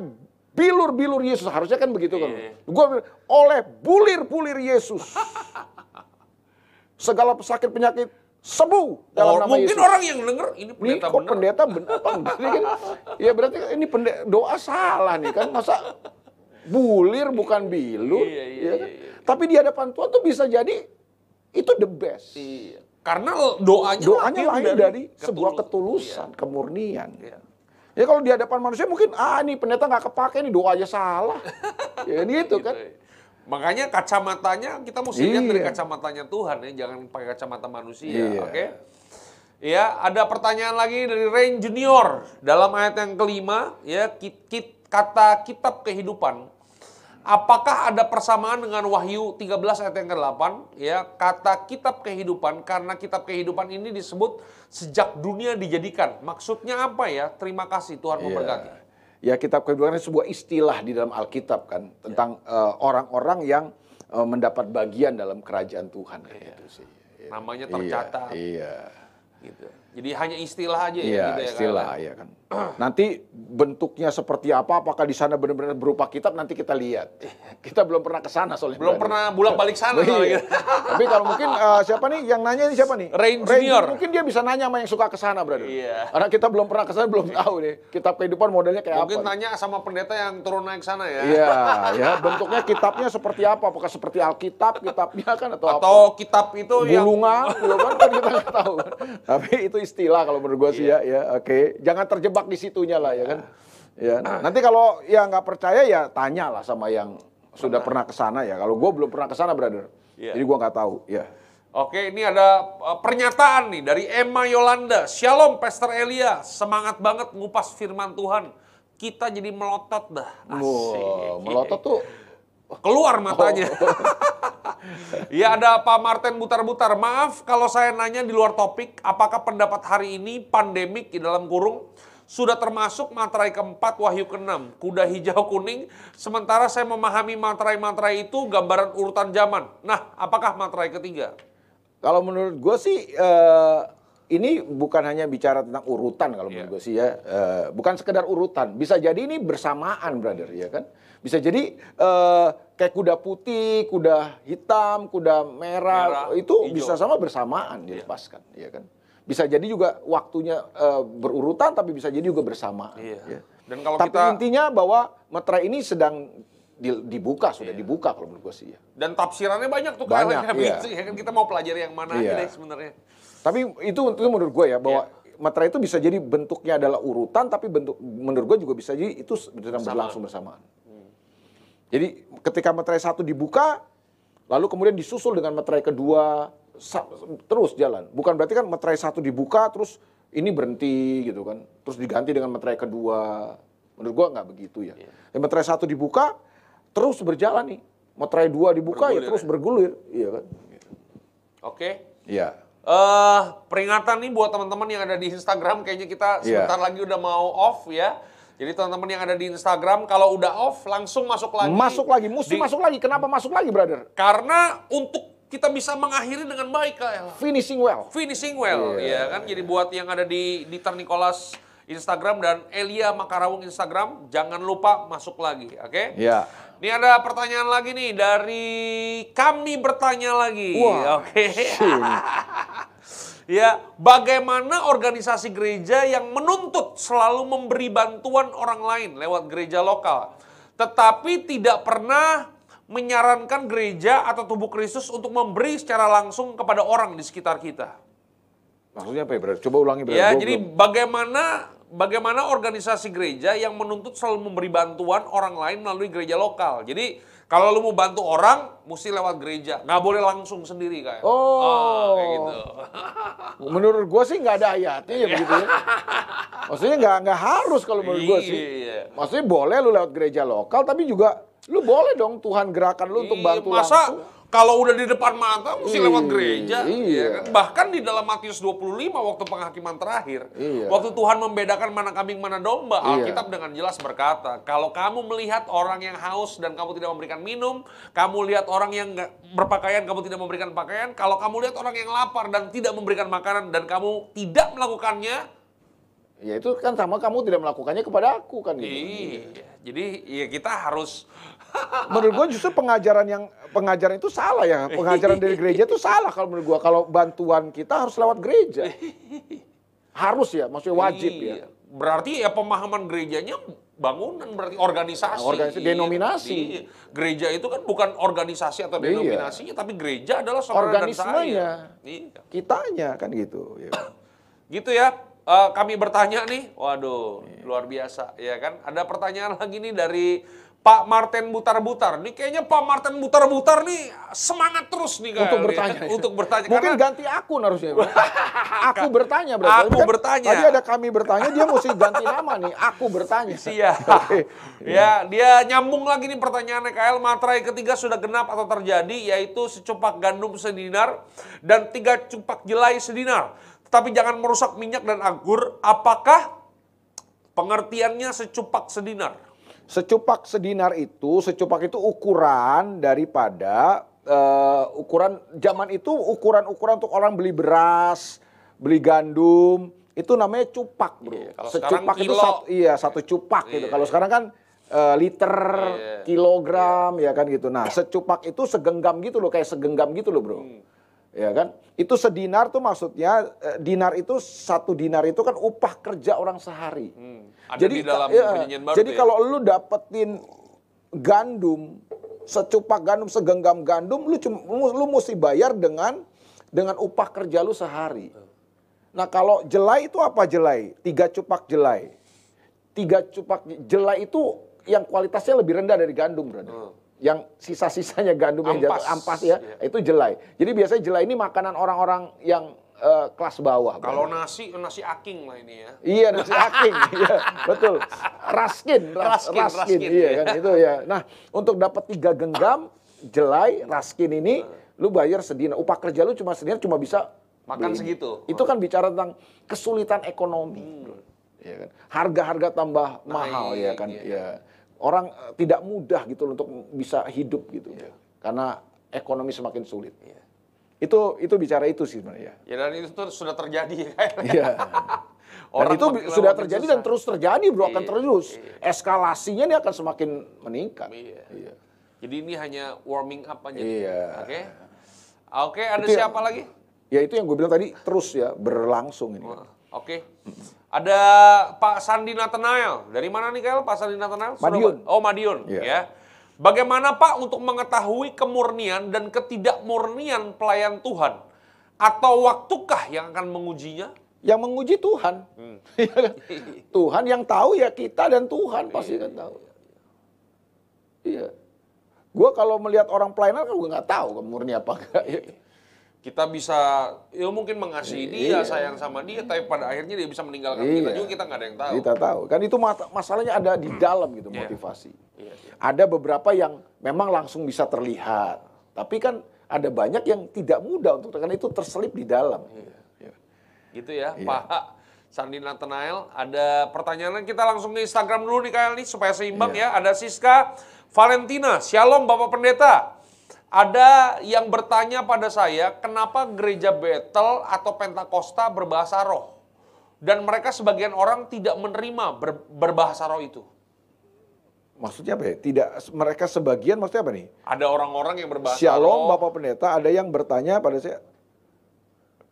bilur-bilur Yesus harusnya kan begitu kan. Iya. Gue bilang oleh bulir-bulir Yesus. Segala pesakit penyakit sembuh dalam Oh, nama mungkin Yesus. orang yang denger ini Ini pendeta kok bener. pendeta benar apa enggak nih kan? Ya berarti ini pendeta, doa salah nih kan masa bulir bukan bilur. Iya, iya, ya kan? iya, iya. Tapi di hadapan Tuhan tuh bisa jadi itu the best. Iya. Karena doanya, Doanya lahir dari, sebuah ketulus- ketulusan, kemurnian. Iya. Ya kalau di hadapan manusia mungkin ah nih pendeta nggak kepake nih doa aja salah. ya gitu kan. Gitu. Makanya kacamatanya kita mesti lihat dari Iya. kacamatanya Tuhan ya, jangan pakai kacamata manusia, Iya. oke? Ya, ada pertanyaan lagi dari Rain Junior dalam ayat yang kelima ya kit, kit- kata kitab kehidupan. Apakah ada persamaan dengan Wahyu 13 ayat yang ke-8 ya kata kitab kehidupan karena kitab kehidupan ini disebut sejak dunia dijadikan. Maksudnya apa ya? Terima kasih Tuhan memberkati. Ya kitab kehidupan sebuah istilah di dalam Alkitab kan tentang eh, orang-orang yang eh, mendapat bagian dalam kerajaan Tuhan kan itu sih. Namanya Iya, tercatat Iya. gitu. Jadi hanya istilah aja ya Iya, gitu ya, istilah Kak? ya kan. Nanti bentuknya seperti apa, apakah di sana benar-benar berupa kitab nanti kita lihat. Kita belum pernah ke sana soalnya. Belum pernah bolak-balik sana Iya. soalnya. Tapi kalau mungkin eh, siapa nih yang nanya ini siapa nih? Rain Junior. Mungkin dia bisa nanya sama yang suka ke sana, brother. Iya. Karena kita belum pernah ke sana, belum tahu nih. Kitab kehidupan modelnya kayak Mungkin apa. tanya sama pendeta yang turun naik sana ya. Iya, ya bentuknya kitabnya seperti apa? Apakah seperti Alkitab kitabnya kan atau, apa? Atau kitab itu yang Bulungan, gitu kan, kan kita nggak tahu. Tapi itu istilah kalau menurut gue sih Iya. ya, ya oke. Jangan terjebak di situnya lah ya kan. Ya, nanti kalau ya nggak percaya ya tanya lah sama yang sudah pernah ke sana ya. Kalau gue belum pernah ke sana, brother. Iya. Jadi gue nggak tahu. Ya. Oke, ini ada uh, pernyataan nih dari Emma Yolanda. Shalom, Pastor Elia. Semangat banget ngupas firman Tuhan. Kita jadi melotot dah. Asik. Wow, melotot tuh Keluar matanya. ya ada Pak Martin Butar-Butar. Maaf kalau saya nanya di luar topik. Apakah pendapat hari ini pandemik di dalam kurung sudah termasuk materai keempat Wahyu keenam kuda hijau kuning sementara saya memahami materai-materai itu gambaran urutan zaman. Nah, apakah materai ketiga? Kalau menurut gue sih eh, ini bukan hanya bicara tentang urutan kalau menurut Iya. gue sih ya, Eh, bukan sekedar urutan. Bisa jadi ini bersamaan, brother, ya kan? Bisa jadi eh, kayak kuda putih, kuda hitam, kuda merah, Merah, itu hijau. bisa sama bersamaan dilepaskan, ya kan? Bisa jadi juga waktunya eh, berurutan, tapi bisa jadi juga bersamaan. Iya. ya. Dan kalau Tapi kita intinya bahwa materai ini sedang di- dibuka, sudah Iya. dibuka kalau menurut gue sih ya. dan tafsirannya banyak tuh Banyak, kayak iya. ya kan kita mau pelajari yang mana aja Iya. deh sebenarnya. Tapi itu, itu menurut gue ya bahwa Iya. materai itu bisa jadi bentuknya adalah urutan, tapi bentuk menurut gue juga bisa jadi itu sedang Bersamaan. Hmm. berlangsung bersamaan. Jadi ketika materai satu dibuka, lalu kemudian disusul dengan materai kedua, terus jalan. Bukan berarti kan materai satu dibuka, terus ini berhenti gitu kan, terus diganti dengan materai kedua. Menurut gue nggak begitu ya. Dan materai satu dibuka, terus berjalan nih. Materai dua dibuka ya Bergulir terus ya. bergulir, iya kan? Oke. Iya. Eh peringatan nih buat teman-teman yang ada di Instagram kayaknya kita Iya. sebentar lagi udah mau off ya. Jadi teman-teman yang ada di Instagram kalau udah off langsung masuk lagi. Masuk lagi, mesti Di- masuk lagi. Kenapa masuk lagi, brother? Karena untuk kita bisa mengakhiri dengan baik, Kak. Finishing well. Finishing well, ya kan. Jadi buat yang ada di Dieter Nicholas Instagram dan Elia Makarawung Instagram, jangan lupa masuk lagi, oke? Ya. Ini ada pertanyaan lagi nih dari kami bertanya lagi. Wah, Oke. ya, bagaimana organisasi gereja yang menuntut selalu memberi bantuan orang lain lewat gereja lokal, tetapi tidak pernah menyarankan gereja atau tubuh Kristus untuk memberi secara langsung kepada orang di sekitar kita. Maksudnya apa ya? Coba ulangi, brother. Ya, jadi belum- bagaimana bagaimana organisasi gereja yang menuntut selalu memberi bantuan orang lain melalui gereja lokal. Jadi kalau lu mau bantu orang, mesti lewat gereja, nggak boleh langsung sendiri kayak. Oh. kayak gitu. Menurut gua sih nggak ada ayatnya ya begitu ya. Maksudnya nggak nggak harus kalau menurut gua sih. Iya. Maksudnya boleh lu lewat gereja lokal, tapi juga lu boleh dong Tuhan gerakan lu untuk Iya, bantu masa langsung. Kalau udah di depan mata mesti lewat Iya, gereja. iya. ya kan? Bahkan di dalam Matius 25 waktu penghakiman terakhir, Iya. waktu Tuhan membedakan mana kambing mana domba, Iya. Alkitab dengan jelas berkata, kalau kamu melihat orang yang haus dan kamu tidak memberikan minum, kamu lihat orang yang berpakaian, kamu tidak memberikan pakaian, kalau kamu lihat orang yang lapar dan tidak memberikan makanan dan kamu tidak melakukannya, Ya itu kan sama kamu tidak melakukannya kepada aku kan gitu. iya. Jadi ya kita harus Menurut gua justru pengajaran yang pengajaran itu salah ya. Pengajaran dari gereja itu salah kalau menurut gua. Kalau bantuan kita harus lewat gereja. Harus ya, maksudnya wajib Iya. ya. Berarti ya pemahaman gerejanya bangunan berarti organisasi. Nah, organisasi, Iya. denominasi. Iya. Gereja itu kan bukan organisasi atau Iya. denominasinya, tapi gereja adalah saudara dan saya. Iya. Kitanya kan gitu. Ya. Gitu ya. Eh, kami bertanya nih, waduh, luar biasa ya kan. Ada pertanyaan lagi nih dari Pak Martin Butar-Butar. Nih kayaknya Pak Martin Butar-Butar nih semangat terus nih Untuk kayaknya. bertanya. ya. Untuk bertanya. Mungkin Karena ganti akun harusnya. Aku bertanya berarti. Aku Kan bertanya. Tadi ada kami bertanya, dia mesti ganti nama nih. Aku bertanya. Siap. Oke. Ya, dia nyambung lagi nih pertanyaannya KL. Materai ketiga sudah genap atau terjadi, yaitu secupak gandum sedinar dan tiga cupak jelai sedinar. Tetapi jangan merusak minyak dan anggur. Apakah pengertiannya secupak sedinar? Secupak sedinar itu, secupak itu ukuran daripada eh, ukuran zaman itu ukuran-ukuran untuk orang beli beras, beli gandum, itu namanya cupak, Bro. Iya, kalau secupak itu kilo. satu, iya satu cupak gitu. Iya. Kalau sekarang kan eh, liter, Iya. kilogram ya kan gitu. Nah, secupak itu segenggam gitu loh, kayak segenggam gitu loh, Bro. Hmm. Ya kan? Itu sedinar tuh maksudnya eh, dinar itu satu dinar itu kan upah kerja orang sehari. Hmm, ada di dalam perjanjian baru jadi ya? kalau lu dapetin gandum secupak gandum segenggam gandum lu cuma lu, lu mesti bayar dengan dengan upah kerja lu sehari. Nah kalau jelai itu apa jelai? Tiga cupak jelai. Tiga cupak jelai itu yang kualitasnya lebih rendah dari gandum, brother. Hmm. Yang sisa-sisanya gandum yang jatuh Ampas. ampas ya, Iya. itu jelai. Jadi biasanya jelai ini makanan orang-orang yang eh, kelas bawah. Kalau nasi, nasi aking lah ini ya. Iya nasi aking, iya betul. Raskin, ras, Raskin, raskin, raskin, iya iya. kan itu ya. Nah untuk dapat tiga genggam jelai raskin ini, lu bayar sedinar. Upah kerja lu cuma sedinar cuma bisa Makan beli segitu. Itu kan bicara tentang kesulitan ekonomi, bro. Iya kan. Harga-harga tambah mahal ya kan. iya. Ya. Orang eh, tidak mudah gitu loh untuk bisa hidup gitu, Iya. karena ekonomi semakin sulit. Itu itu bicara itu sih sebenarnya. Ya dan itu sudah terjadi ya. Iya. Dan Orang itu sudah terjadi susah. dan terus terjadi bro, akan Iya, terus. Eskalasinya ini akan semakin meningkat. Iya. Iya. Jadi ini hanya warming up aja. Iya. Oke. Oke, ada Itu yang- siapa lagi? Ya itu yang gue bilang tadi terus ya berlangsung ini. Oke. Ada Pak Sandi Nathanael. Dari mana nih Kel? Pak Sandi Nathanael? Madiun. Oh, Madiun. Iya. Ya. Bagaimana Pak untuk mengetahui kemurnian dan ketidakmurnian pelayan Tuhan? Atau waktukah yang akan mengujinya? Yang menguji Tuhan. Iya kan? Tuhan yang tahu ya kita dan Tuhan pasti kan tahu. Iya. Gue kalau melihat orang pelayanan kan gue nggak tahu murni apa enggak. Kita bisa, ya mungkin mengasihi dia, sayang sama dia, tapi pada akhirnya dia bisa meninggalkan kita Iya. juga kita nggak ada yang tahu. Kita tahu. Kan itu masalahnya ada di dalam gitu Iya. motivasi. Iya, iya. Ada beberapa yang memang langsung bisa terlihat. Tapi kan ada banyak yang tidak mudah untuk karena itu terselip di dalam. Iya. Gitu ya, Pak Sandi Nathanael. Ada pertanyaan kita langsung ke Instagram dulu nih Kael nih supaya seimbang Iya. ya. Ada Siska Valentina. Shalom Bapak Pendeta. Ada yang bertanya pada saya, kenapa gereja Betel atau Pentakosta berbahasa roh? Dan mereka sebagian orang tidak menerima ber- berbahasa roh itu. Maksudnya apa ya? Tidak mereka sebagian maksudnya apa nih? Ada orang-orang yang berbahasa Shalom roh. Bapak Pendeta, ada yang bertanya pada saya,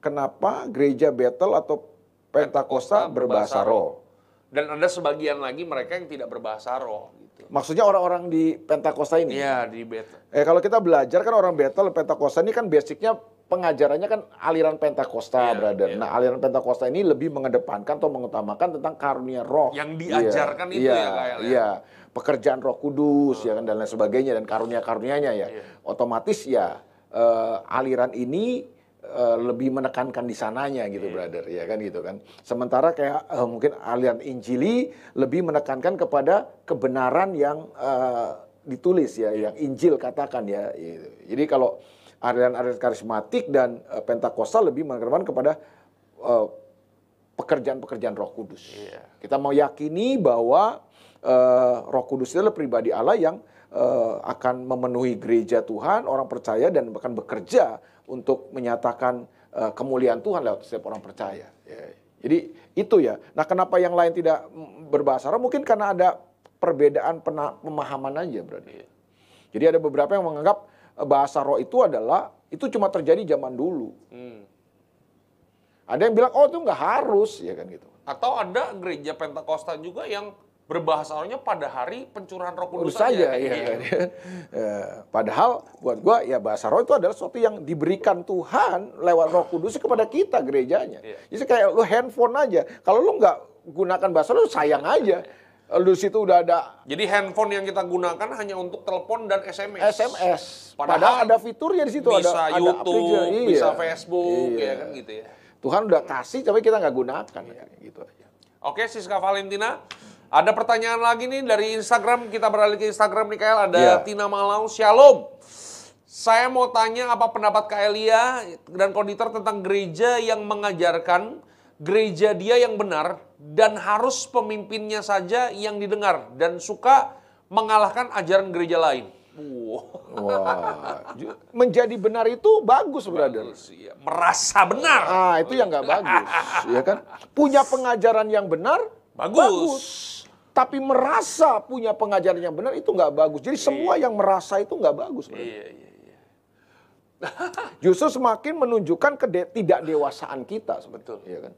kenapa gereja Betel atau Pentakosta berbahasa roh? Dan ada sebagian lagi mereka yang tidak berbahasa roh. Maksudnya orang-orang di Pentakosta ini? Iya di Betel. Eh kalau kita belajar kan orang Betel, Pentakosta ini kan basicnya pengajarannya kan aliran Pentakosta, Iya, brother. iya. Nah aliran Pentakosta ini lebih mengedepankan atau mengutamakan tentang karunia roh. Yang diajarkan itu iya, ya, ya? Iya, pekerjaan roh kudus ya kan dan lain sebagainya dan karunia-karunianya ya. Iya. Otomatis ya eh, aliran ini eh, lebih menekankan di sananya gitu, Iya. brother, ya kan gitu kan. Sementara kayak eh, mungkin aliran Injili lebih menekankan kepada kebenaran yang eh, ditulis ya, yang Injil katakan ya. gitu. Jadi kalau aliran-aliran karismatik dan eh, Pentakosta lebih menekankan kepada eh, pekerjaan-pekerjaan Roh Kudus. Iya. Kita mau yakini bahwa eh, Roh Kudus itu adalah pribadi Allah yang akan memenuhi gereja Tuhan, orang percaya dan bahkan bekerja untuk menyatakan eh, kemuliaan Tuhan lewat setiap orang percaya. Ya. Jadi itu ya. Nah, kenapa yang lain tidak mm, berbahasa roh? Mungkin karena ada perbedaan pemahaman aja, berarti. Jadi ada beberapa yang menganggap eh, bahasa roh itu adalah itu cuma terjadi zaman dulu. Hmm. Ada yang bilang oh itu nggak harus, ya kan gitu. Atau ada gereja Pentakosta juga yang berbahasa rohnya pada hari pencurahan roh kudus saja, aja. ya. Iya. Eh, Padahal buat gua ya bahasa roh itu adalah sesuatu yang diberikan Tuhan lewat Roh Kudus kepada kita gerejanya. Iya. Jadi kayak lu handphone aja. Kalau lu nggak gunakan bahasa roh sayang aja. Lu situ udah ada Jadi handphone yang kita gunakan hanya untuk telepon dan SMS. SMS. Padahal Padahal, ada fiturnya di situ bisa ada ada YouTube, aplikasi. bisa Iya. Facebook, Iya. ya kan gitu ya. Tuhan udah kasih tapi kita nggak gunakan gitu aja. Oke, Siska Valentina. Ada pertanyaan lagi nih dari Instagram. Kita beralih ke Instagram nih, Kael. Ada Iya. Tina Malau. Shalom. Saya mau tanya apa pendapat Kak Elia dan konditor tentang gereja yang mengajarkan gereja dia yang benar dan harus pemimpinnya saja yang didengar dan suka mengalahkan ajaran gereja lain. Wow. Wah, menjadi benar itu bagus, brother. Bagus, iya. Merasa benar. Ah, itu yang nggak bagus, ya kan? Punya pengajaran yang benar, Bagus. Tapi merasa punya pengajaran yang benar itu nggak bagus. Jadi semua yang merasa itu nggak bagus. Iya, iya, iya. Justru semakin menunjukkan ketidakdewasaan kita, Betul. ya kan?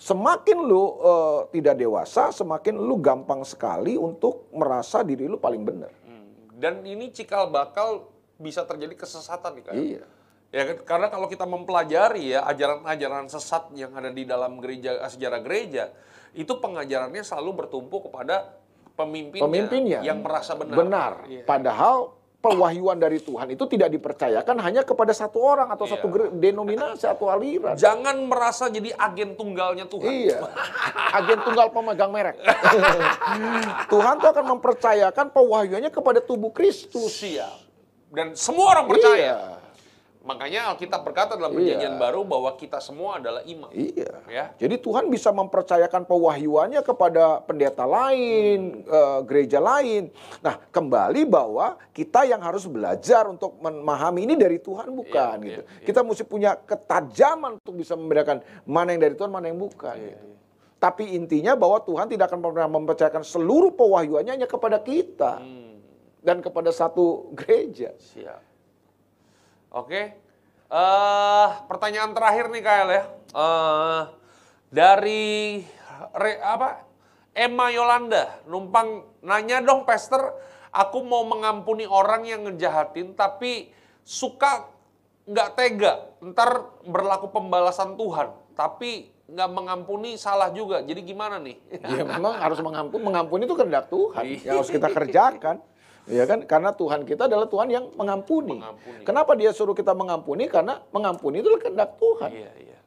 Semakin lu eh, tidak dewasa, semakin lu gampang sekali untuk merasa diri lu paling benar. Hmm. Dan ini cikal bakal bisa terjadi kesesatan nih kan. Iya. Ya kan? Karena kalau kita mempelajari ya ajaran-ajaran sesat yang ada di dalam gereja sejarah gereja, itu pengajarannya selalu bertumpu kepada pemimpinnya, Pemimpinnya yang merasa benar. Benar. Iya. Padahal pewahyuan dari Tuhan itu tidak dipercayakan hanya kepada satu orang atau Iya. satu denominasi atau aliran. Jangan merasa jadi agen tunggalnya Tuhan. Iya, agen tunggal pemegang merek. Tuhan tuh akan mempercayakan pewahyuannya kepada tubuh Kristus. Siap. Dan semua orang percaya. Iya. Makanya Alkitab berkata dalam Iya. perjanjian baru bahwa kita semua adalah imam. Iya. Ya. Jadi Tuhan bisa mempercayakan pewahyuannya kepada pendeta lain, eh, gereja lain. Nah, kembali bahwa kita yang harus belajar untuk memahami ini dari Tuhan bukan Iya, gitu. iya, iya. Kita mesti punya ketajaman untuk bisa membedakan mana yang dari Tuhan, mana yang bukan. Iya, gitu. Tapi intinya bahwa Tuhan tidak akan pernah mempercayakan seluruh pewahyuannya hanya kepada kita Hmm. dan kepada satu gereja. Siap. Oke. eh pertanyaan terakhir nih Kael ya. Eh dari re- apa? Emma Yolanda numpang nanya dong Pastor, aku mau mengampuni orang yang ngejahatin tapi suka nggak tega, ntar berlaku pembalasan Tuhan, tapi nggak mengampuni salah juga. Jadi gimana nih? Ya memang harus mengampuni, mengampuni itu kehendak Tuhan yang harus kita kerjakan. Ya kan? Karena Tuhan kita adalah Tuhan yang mengampuni. Mengampuni. Kenapa dia suruh kita mengampuni? Karena mengampuni itu adalah kehendak Tuhan. Iya, iya.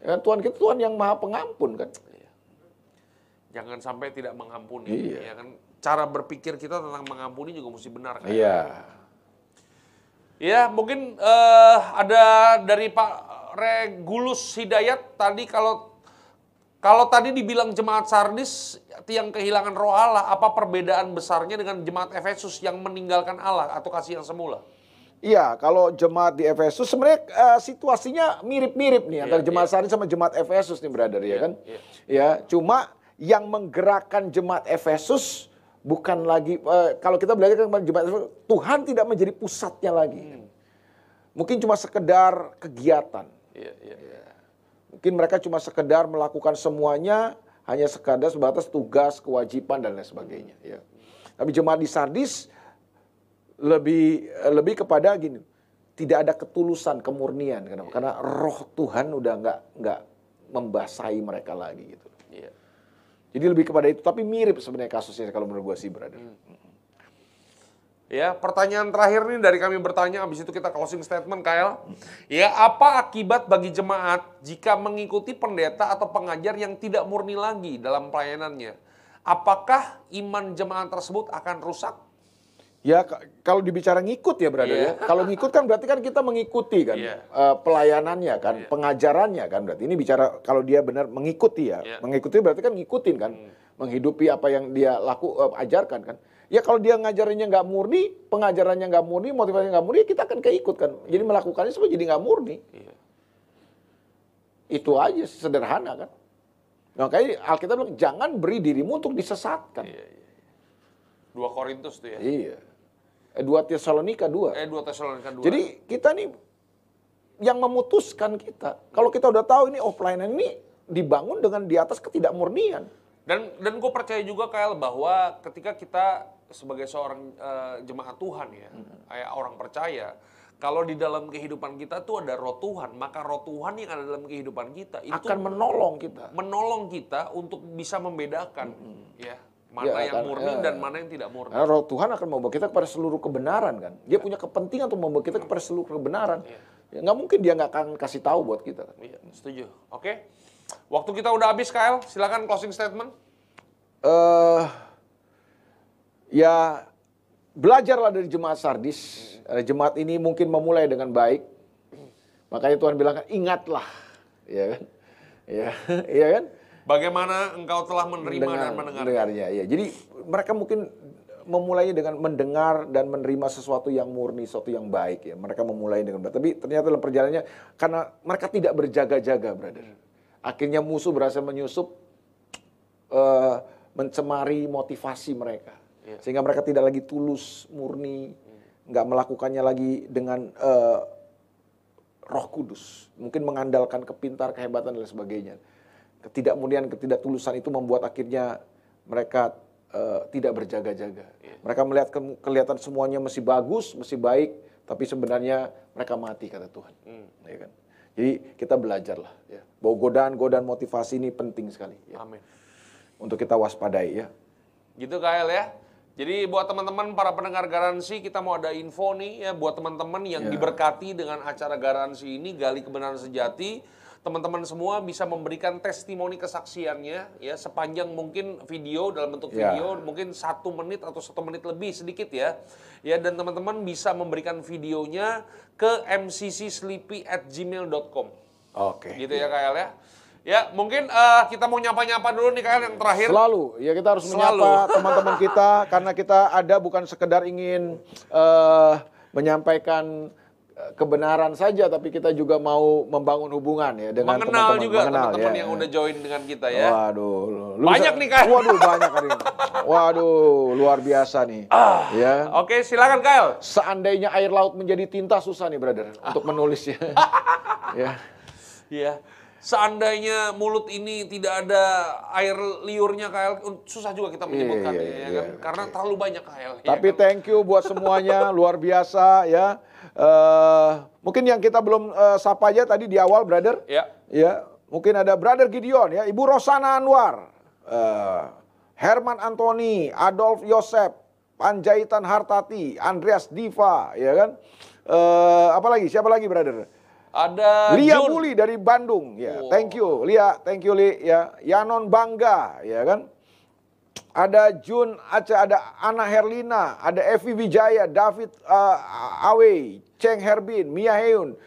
Ya kan? Tuhan kita Tuhan yang maha pengampun kan. Jangan sampai tidak mengampuni. Iya. Ya kan? Cara berpikir kita tentang mengampuni juga mesti benar. Kan? Iya. Ya, mungkin eh, ada dari Pak Regulus Hidayat tadi kalau Kalau tadi dibilang jemaat Sardis yang kehilangan roh Allah, apa perbedaan besarnya dengan jemaat Efesus yang meninggalkan Allah atau kasih yang semula? Iya, kalau jemaat di Efesus sebenarnya uh, situasinya mirip-mirip nih antara Iya, jemaat iya. Sardis sama jemaat Efesus nih, brother ya Iya, kan? iya. Ya, cuma yang menggerakkan jemaat Efesus bukan lagi eh, kalau kita belajar tentang jemaat Efesus, Tuhan tidak menjadi pusatnya lagi. Hmm. Mungkin cuma sekedar kegiatan. Iya, iya, iya. Mungkin mereka cuma sekedar melakukan semuanya hanya sekadar sebatas tugas, kewajiban dan lain sebagainya. Ya. Tapi jemaat di Sardis lebih lebih kepada gini, tidak ada ketulusan, kemurnian. Kenapa? Karena Roh Tuhan udah nggak nggak membasahi mereka lagi gitu. Iya. Jadi lebih kepada itu. Tapi mirip sebenarnya kasusnya kalau menurut gue sih, brother. Ya, pertanyaan terakhir nih dari kami bertanya, habis itu kita closing statement, Kyle. Ya, apa akibat bagi jemaat jika mengikuti pendeta atau pengajar yang tidak murni lagi dalam pelayanannya? Apakah iman jemaat tersebut akan rusak? Ya ka- kalau dibicara ngikut ya brother Iya. ya. Kalau ngikut kan berarti kan kita mengikuti kan Iya. eh, pelayanannya kan, pengajarannya kan berarti ini bicara kalau dia benar mengikuti ya. Iya. Mengikuti berarti kan ngikutin kan. Menghidupi apa yang dia laku eh, ajarkan kan. Ya kalau dia ngajarinnya nggak murni, pengajarannya nggak murni, motivasinya nggak murni, kita akan keikut kan. Jadi melakukannya semua jadi nggak murni. Iya. Itu aja sederhana kan. Makanya Alkitab bilang jangan beri dirimu untuk disesatkan. Iya, iya. Dua Korintus tuh ya. Iya. Eh, Dua Tesalonika dua. Eh, dua Tesalonika dua. Jadi kita nih yang memutuskan kita. Kalau kita udah tahu ini offline ini dibangun dengan di atas ketidakmurnian. Dan dan gue percaya juga Kyle bahwa ketika kita sebagai seorang eh, jemaat Tuhan ya, kayak orang percaya, kalau di dalam kehidupan kita tuh ada roh Tuhan, maka roh Tuhan yang ada dalam kehidupan kita itu akan menolong kita. menolong kita untuk bisa membedakan ya mana Ya, yang kan, murni ya. dan mana yang tidak murni. Karena roh Tuhan akan membawa kita kepada seluruh kebenaran kan. Dia punya kepentingan untuk membawa kita kepada seluruh kebenaran. Ya, nggak mungkin dia nggak akan kasih tahu buat kita. kan. Iya, setuju. Oke. Waktu kita udah habis Kyle, silakan closing statement. eh ya belajarlah dari jemaat Sardis. Eh, Jemaat ini mungkin memulai dengan baik. Makanya Tuhan bilang ingatlah, ya kan? Ya, iya kan? Bagaimana engkau telah menerima dan mendengar? mendengarnya. Iya. Jadi mereka mungkin memulainya dengan mendengar dan menerima sesuatu yang murni, sesuatu yang baik ya. Mereka memulai dengan baik. Tapi ternyata dalam perjalanannya karena mereka tidak berjaga-jaga, brother. Akhirnya musuh berhasil menyusup eh, mencemari motivasi mereka. Iya. Sehingga mereka tidak lagi tulus, murni, nggak melakukannya lagi dengan eh, Roh Kudus, mungkin mengandalkan kepintar, kehebatan dan sebagainya. Ketidakmuliaan, ketidaktulusan itu membuat akhirnya mereka eh, tidak berjaga-jaga. Mereka melihat ke- kelihatan semuanya masih bagus, masih baik, tapi sebenarnya mereka mati kata Tuhan. Ya kan? Jadi kita belajarlah ya. Bahwa godaan-godaan motivasi ini penting sekali ya. Amin. Untuk kita waspadai ya. Gitu Kyle ya. Jadi buat teman-teman para pendengar garansi kita mau ada info nih ya buat teman-teman yang Ya. diberkati dengan acara garansi ini gali kebenaran sejati. Teman-teman semua bisa memberikan testimoni kesaksiannya ya sepanjang mungkin video dalam bentuk Ya. video mungkin satu menit atau satu menit lebih sedikit ya ya dan teman-teman bisa memberikan videonya ke mccsleepy at gmail.com Oke. gitu ya Kyle ya ya mungkin eh, kita mau nyapa-nyapa dulu nih Kyle yang terakhir Selalu, ya kita harus Selalu. menyapa teman-teman kita karena kita ada bukan sekedar ingin eh, menyampaikan eh, kebenaran saja, tapi kita juga mau membangun hubungan ya dengan mengenal teman-teman. juga teman-teman ya. yang udah join dengan kita ya. Waduh, lu Banyak nih, Kak. Waduh, banyak hari ini. Waduh, luar biasa nih. Ah. Ya. Oke, silakan Kyle. Seandainya air laut menjadi tinta susah nih, brother, untuk menulisnya. ya. Iya. Seandainya mulut ini tidak ada air liurnya Kyle, susah juga kita menyebutkan Iya, ya, iya, kan? iya. Karena terlalu banyak Kyle. ya Tapi kan? thank you buat semuanya, luar biasa ya. Eh, mungkin yang kita belum eh, sapa aja tadi di awal, brother. Ya. Ya, mungkin ada brother Gideon ya, Ibu Rosana Anwar, eh, Herman Antoni, Adolf Yosep, Panjaitan Hartati, Andreas Diva, ya kan? Eh, apa lagi? Siapa lagi, brother? Ada Lia Jun. Buli dari Bandung, ya. Wow. Thank you, Lia. Thank you, Li. Ya, Yanon Bangga, ya kan? Ada Jun Aceh, ada Ana Herlina, ada Evi Wijaya, David uh, Awe, Cheng Herbin, Mia Heun,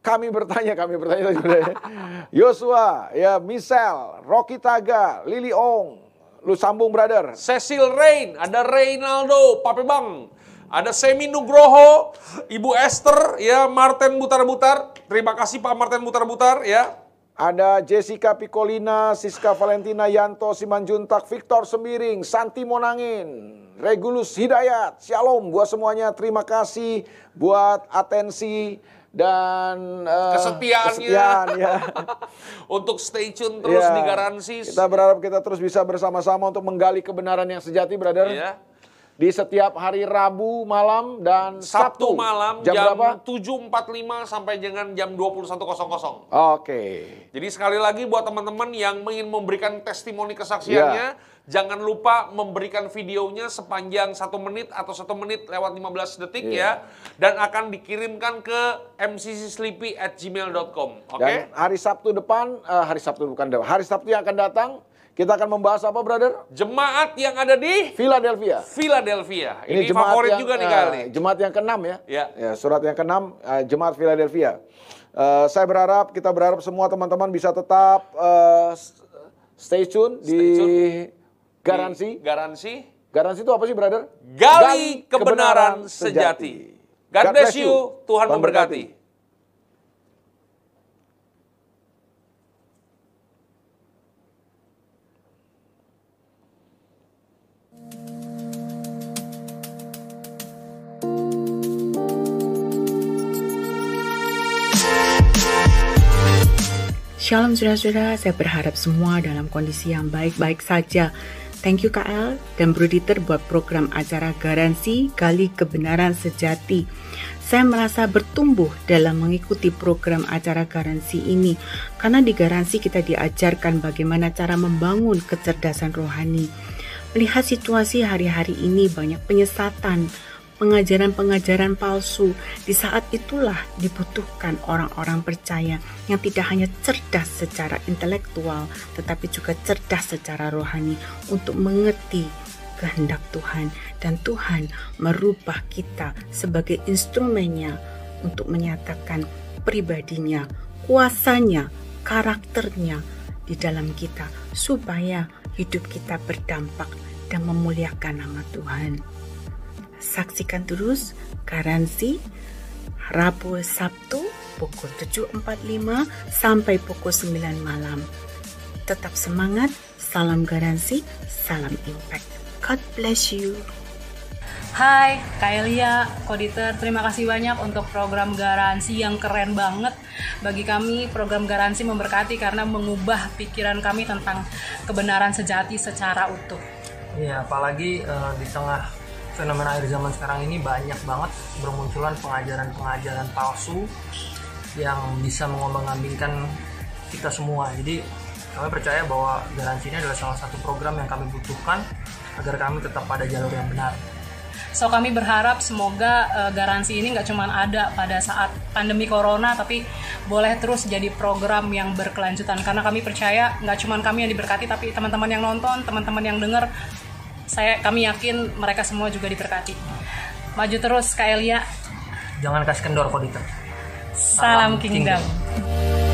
Kami bertanya, kami bertanya ya. Yosua, ya Michelle, Rocky Taga, Lily Ong. Lu sambung brother. Cecil Rain, ada Reynaldo, Pape Bang. Ada Semi Nugroho, Ibu Esther, ya Martin Butar-Butar. Terima kasih Pak Martin Butar-Butar ya. Ada Jessica Picolina, Siska Valentina Yanto, Simanjuntak, Victor Sembiring, Santi Monangin, Regulus Hidayat, Shalom buat semuanya. Terima kasih buat atensi dan eh, Kesetiaannya. kesetiaan, ya. Untuk stay tune terus Ya. di Garansi. Kita berharap kita terus bisa bersama-sama untuk menggali kebenaran yang sejati, brother. Ya. Di setiap hari Rabu malam dan Sabtu, Sabtu, malam jam, jam, berapa? 7.45 sampai dengan jam 21.00. Oke. Jadi sekali lagi buat teman-teman yang ingin memberikan testimoni kesaksiannya, jangan lupa memberikan videonya sepanjang satu menit atau satu menit lewat 15 detik Iya. ya, dan akan dikirimkan ke mccsleepy at gmail.com. Oke? Dan hari Sabtu depan, eh, hari Sabtu bukan hari Sabtu yang akan datang, kita akan membahas apa, brother? Jemaat yang ada di Philadelphia. Philadelphia. Ini, favorit juga nih kali. Jemaat yang keenam ya. Ya. surat yang keenam eh, jemaat Philadelphia. Eh, saya berharap kita berharap semua teman-teman bisa tetap eh, stay tune di garansi. Di Garansi. Garansi itu apa sih, brother? Gali kebenaran sejati. God bless you. Tuhan memberkati. Shalom saudara-saudara, saya berharap semua dalam kondisi yang baik-baik saja. Thank you KL dan Bro buat program acara Garansi Gali Kebenaran Sejati. Saya merasa bertumbuh dalam mengikuti program acara Garansi ini karena di Garansi kita diajarkan bagaimana cara membangun kecerdasan rohani. Melihat situasi hari-hari ini banyak penyesatan, pengajaran-pengajaran palsu. Di saat itulah dibutuhkan orang-orang percaya yang tidak hanya cerdas secara intelektual, tetapi juga cerdas secara rohani untuk mengerti kehendak Tuhan dan Tuhan merubah kita sebagai instrumennya untuk menyatakan pribadinya, kuasanya, karakternya di dalam kita supaya hidup kita berdampak dan memuliakan nama Tuhan. Saksikan terus Garansi Rabu Sabtu pukul 7.45 sampai pukul 9 malam. Tetap semangat, salam garansi, salam impact. God bless you. Hai, Kak Elia, Koditer, terima kasih banyak untuk program garansi yang keren banget. Bagi kami, program garansi memberkati karena mengubah pikiran kami tentang kebenaran sejati secara utuh. Iya, apalagi eh, di tengah fenomena akhir zaman sekarang ini banyak banget bermunculan pengajaran-pengajaran palsu yang bisa mengombang-ambingkan kita semua. Jadi kami percaya bahwa garansi ini adalah salah satu program yang kami butuhkan agar kami tetap pada jalur yang benar. So kami berharap semoga eh, garansi ini nggak cuma ada pada saat pandemi corona, tapi boleh terus jadi program yang berkelanjutan. Karena kami percaya nggak cuma kami yang diberkati, tapi teman-teman yang nonton, teman-teman yang dengar, saya kami yakin mereka semua juga diberkati. Maju terus Kak Elia, Jangan kasih kendor kok salam Salam kingdom. kingdom.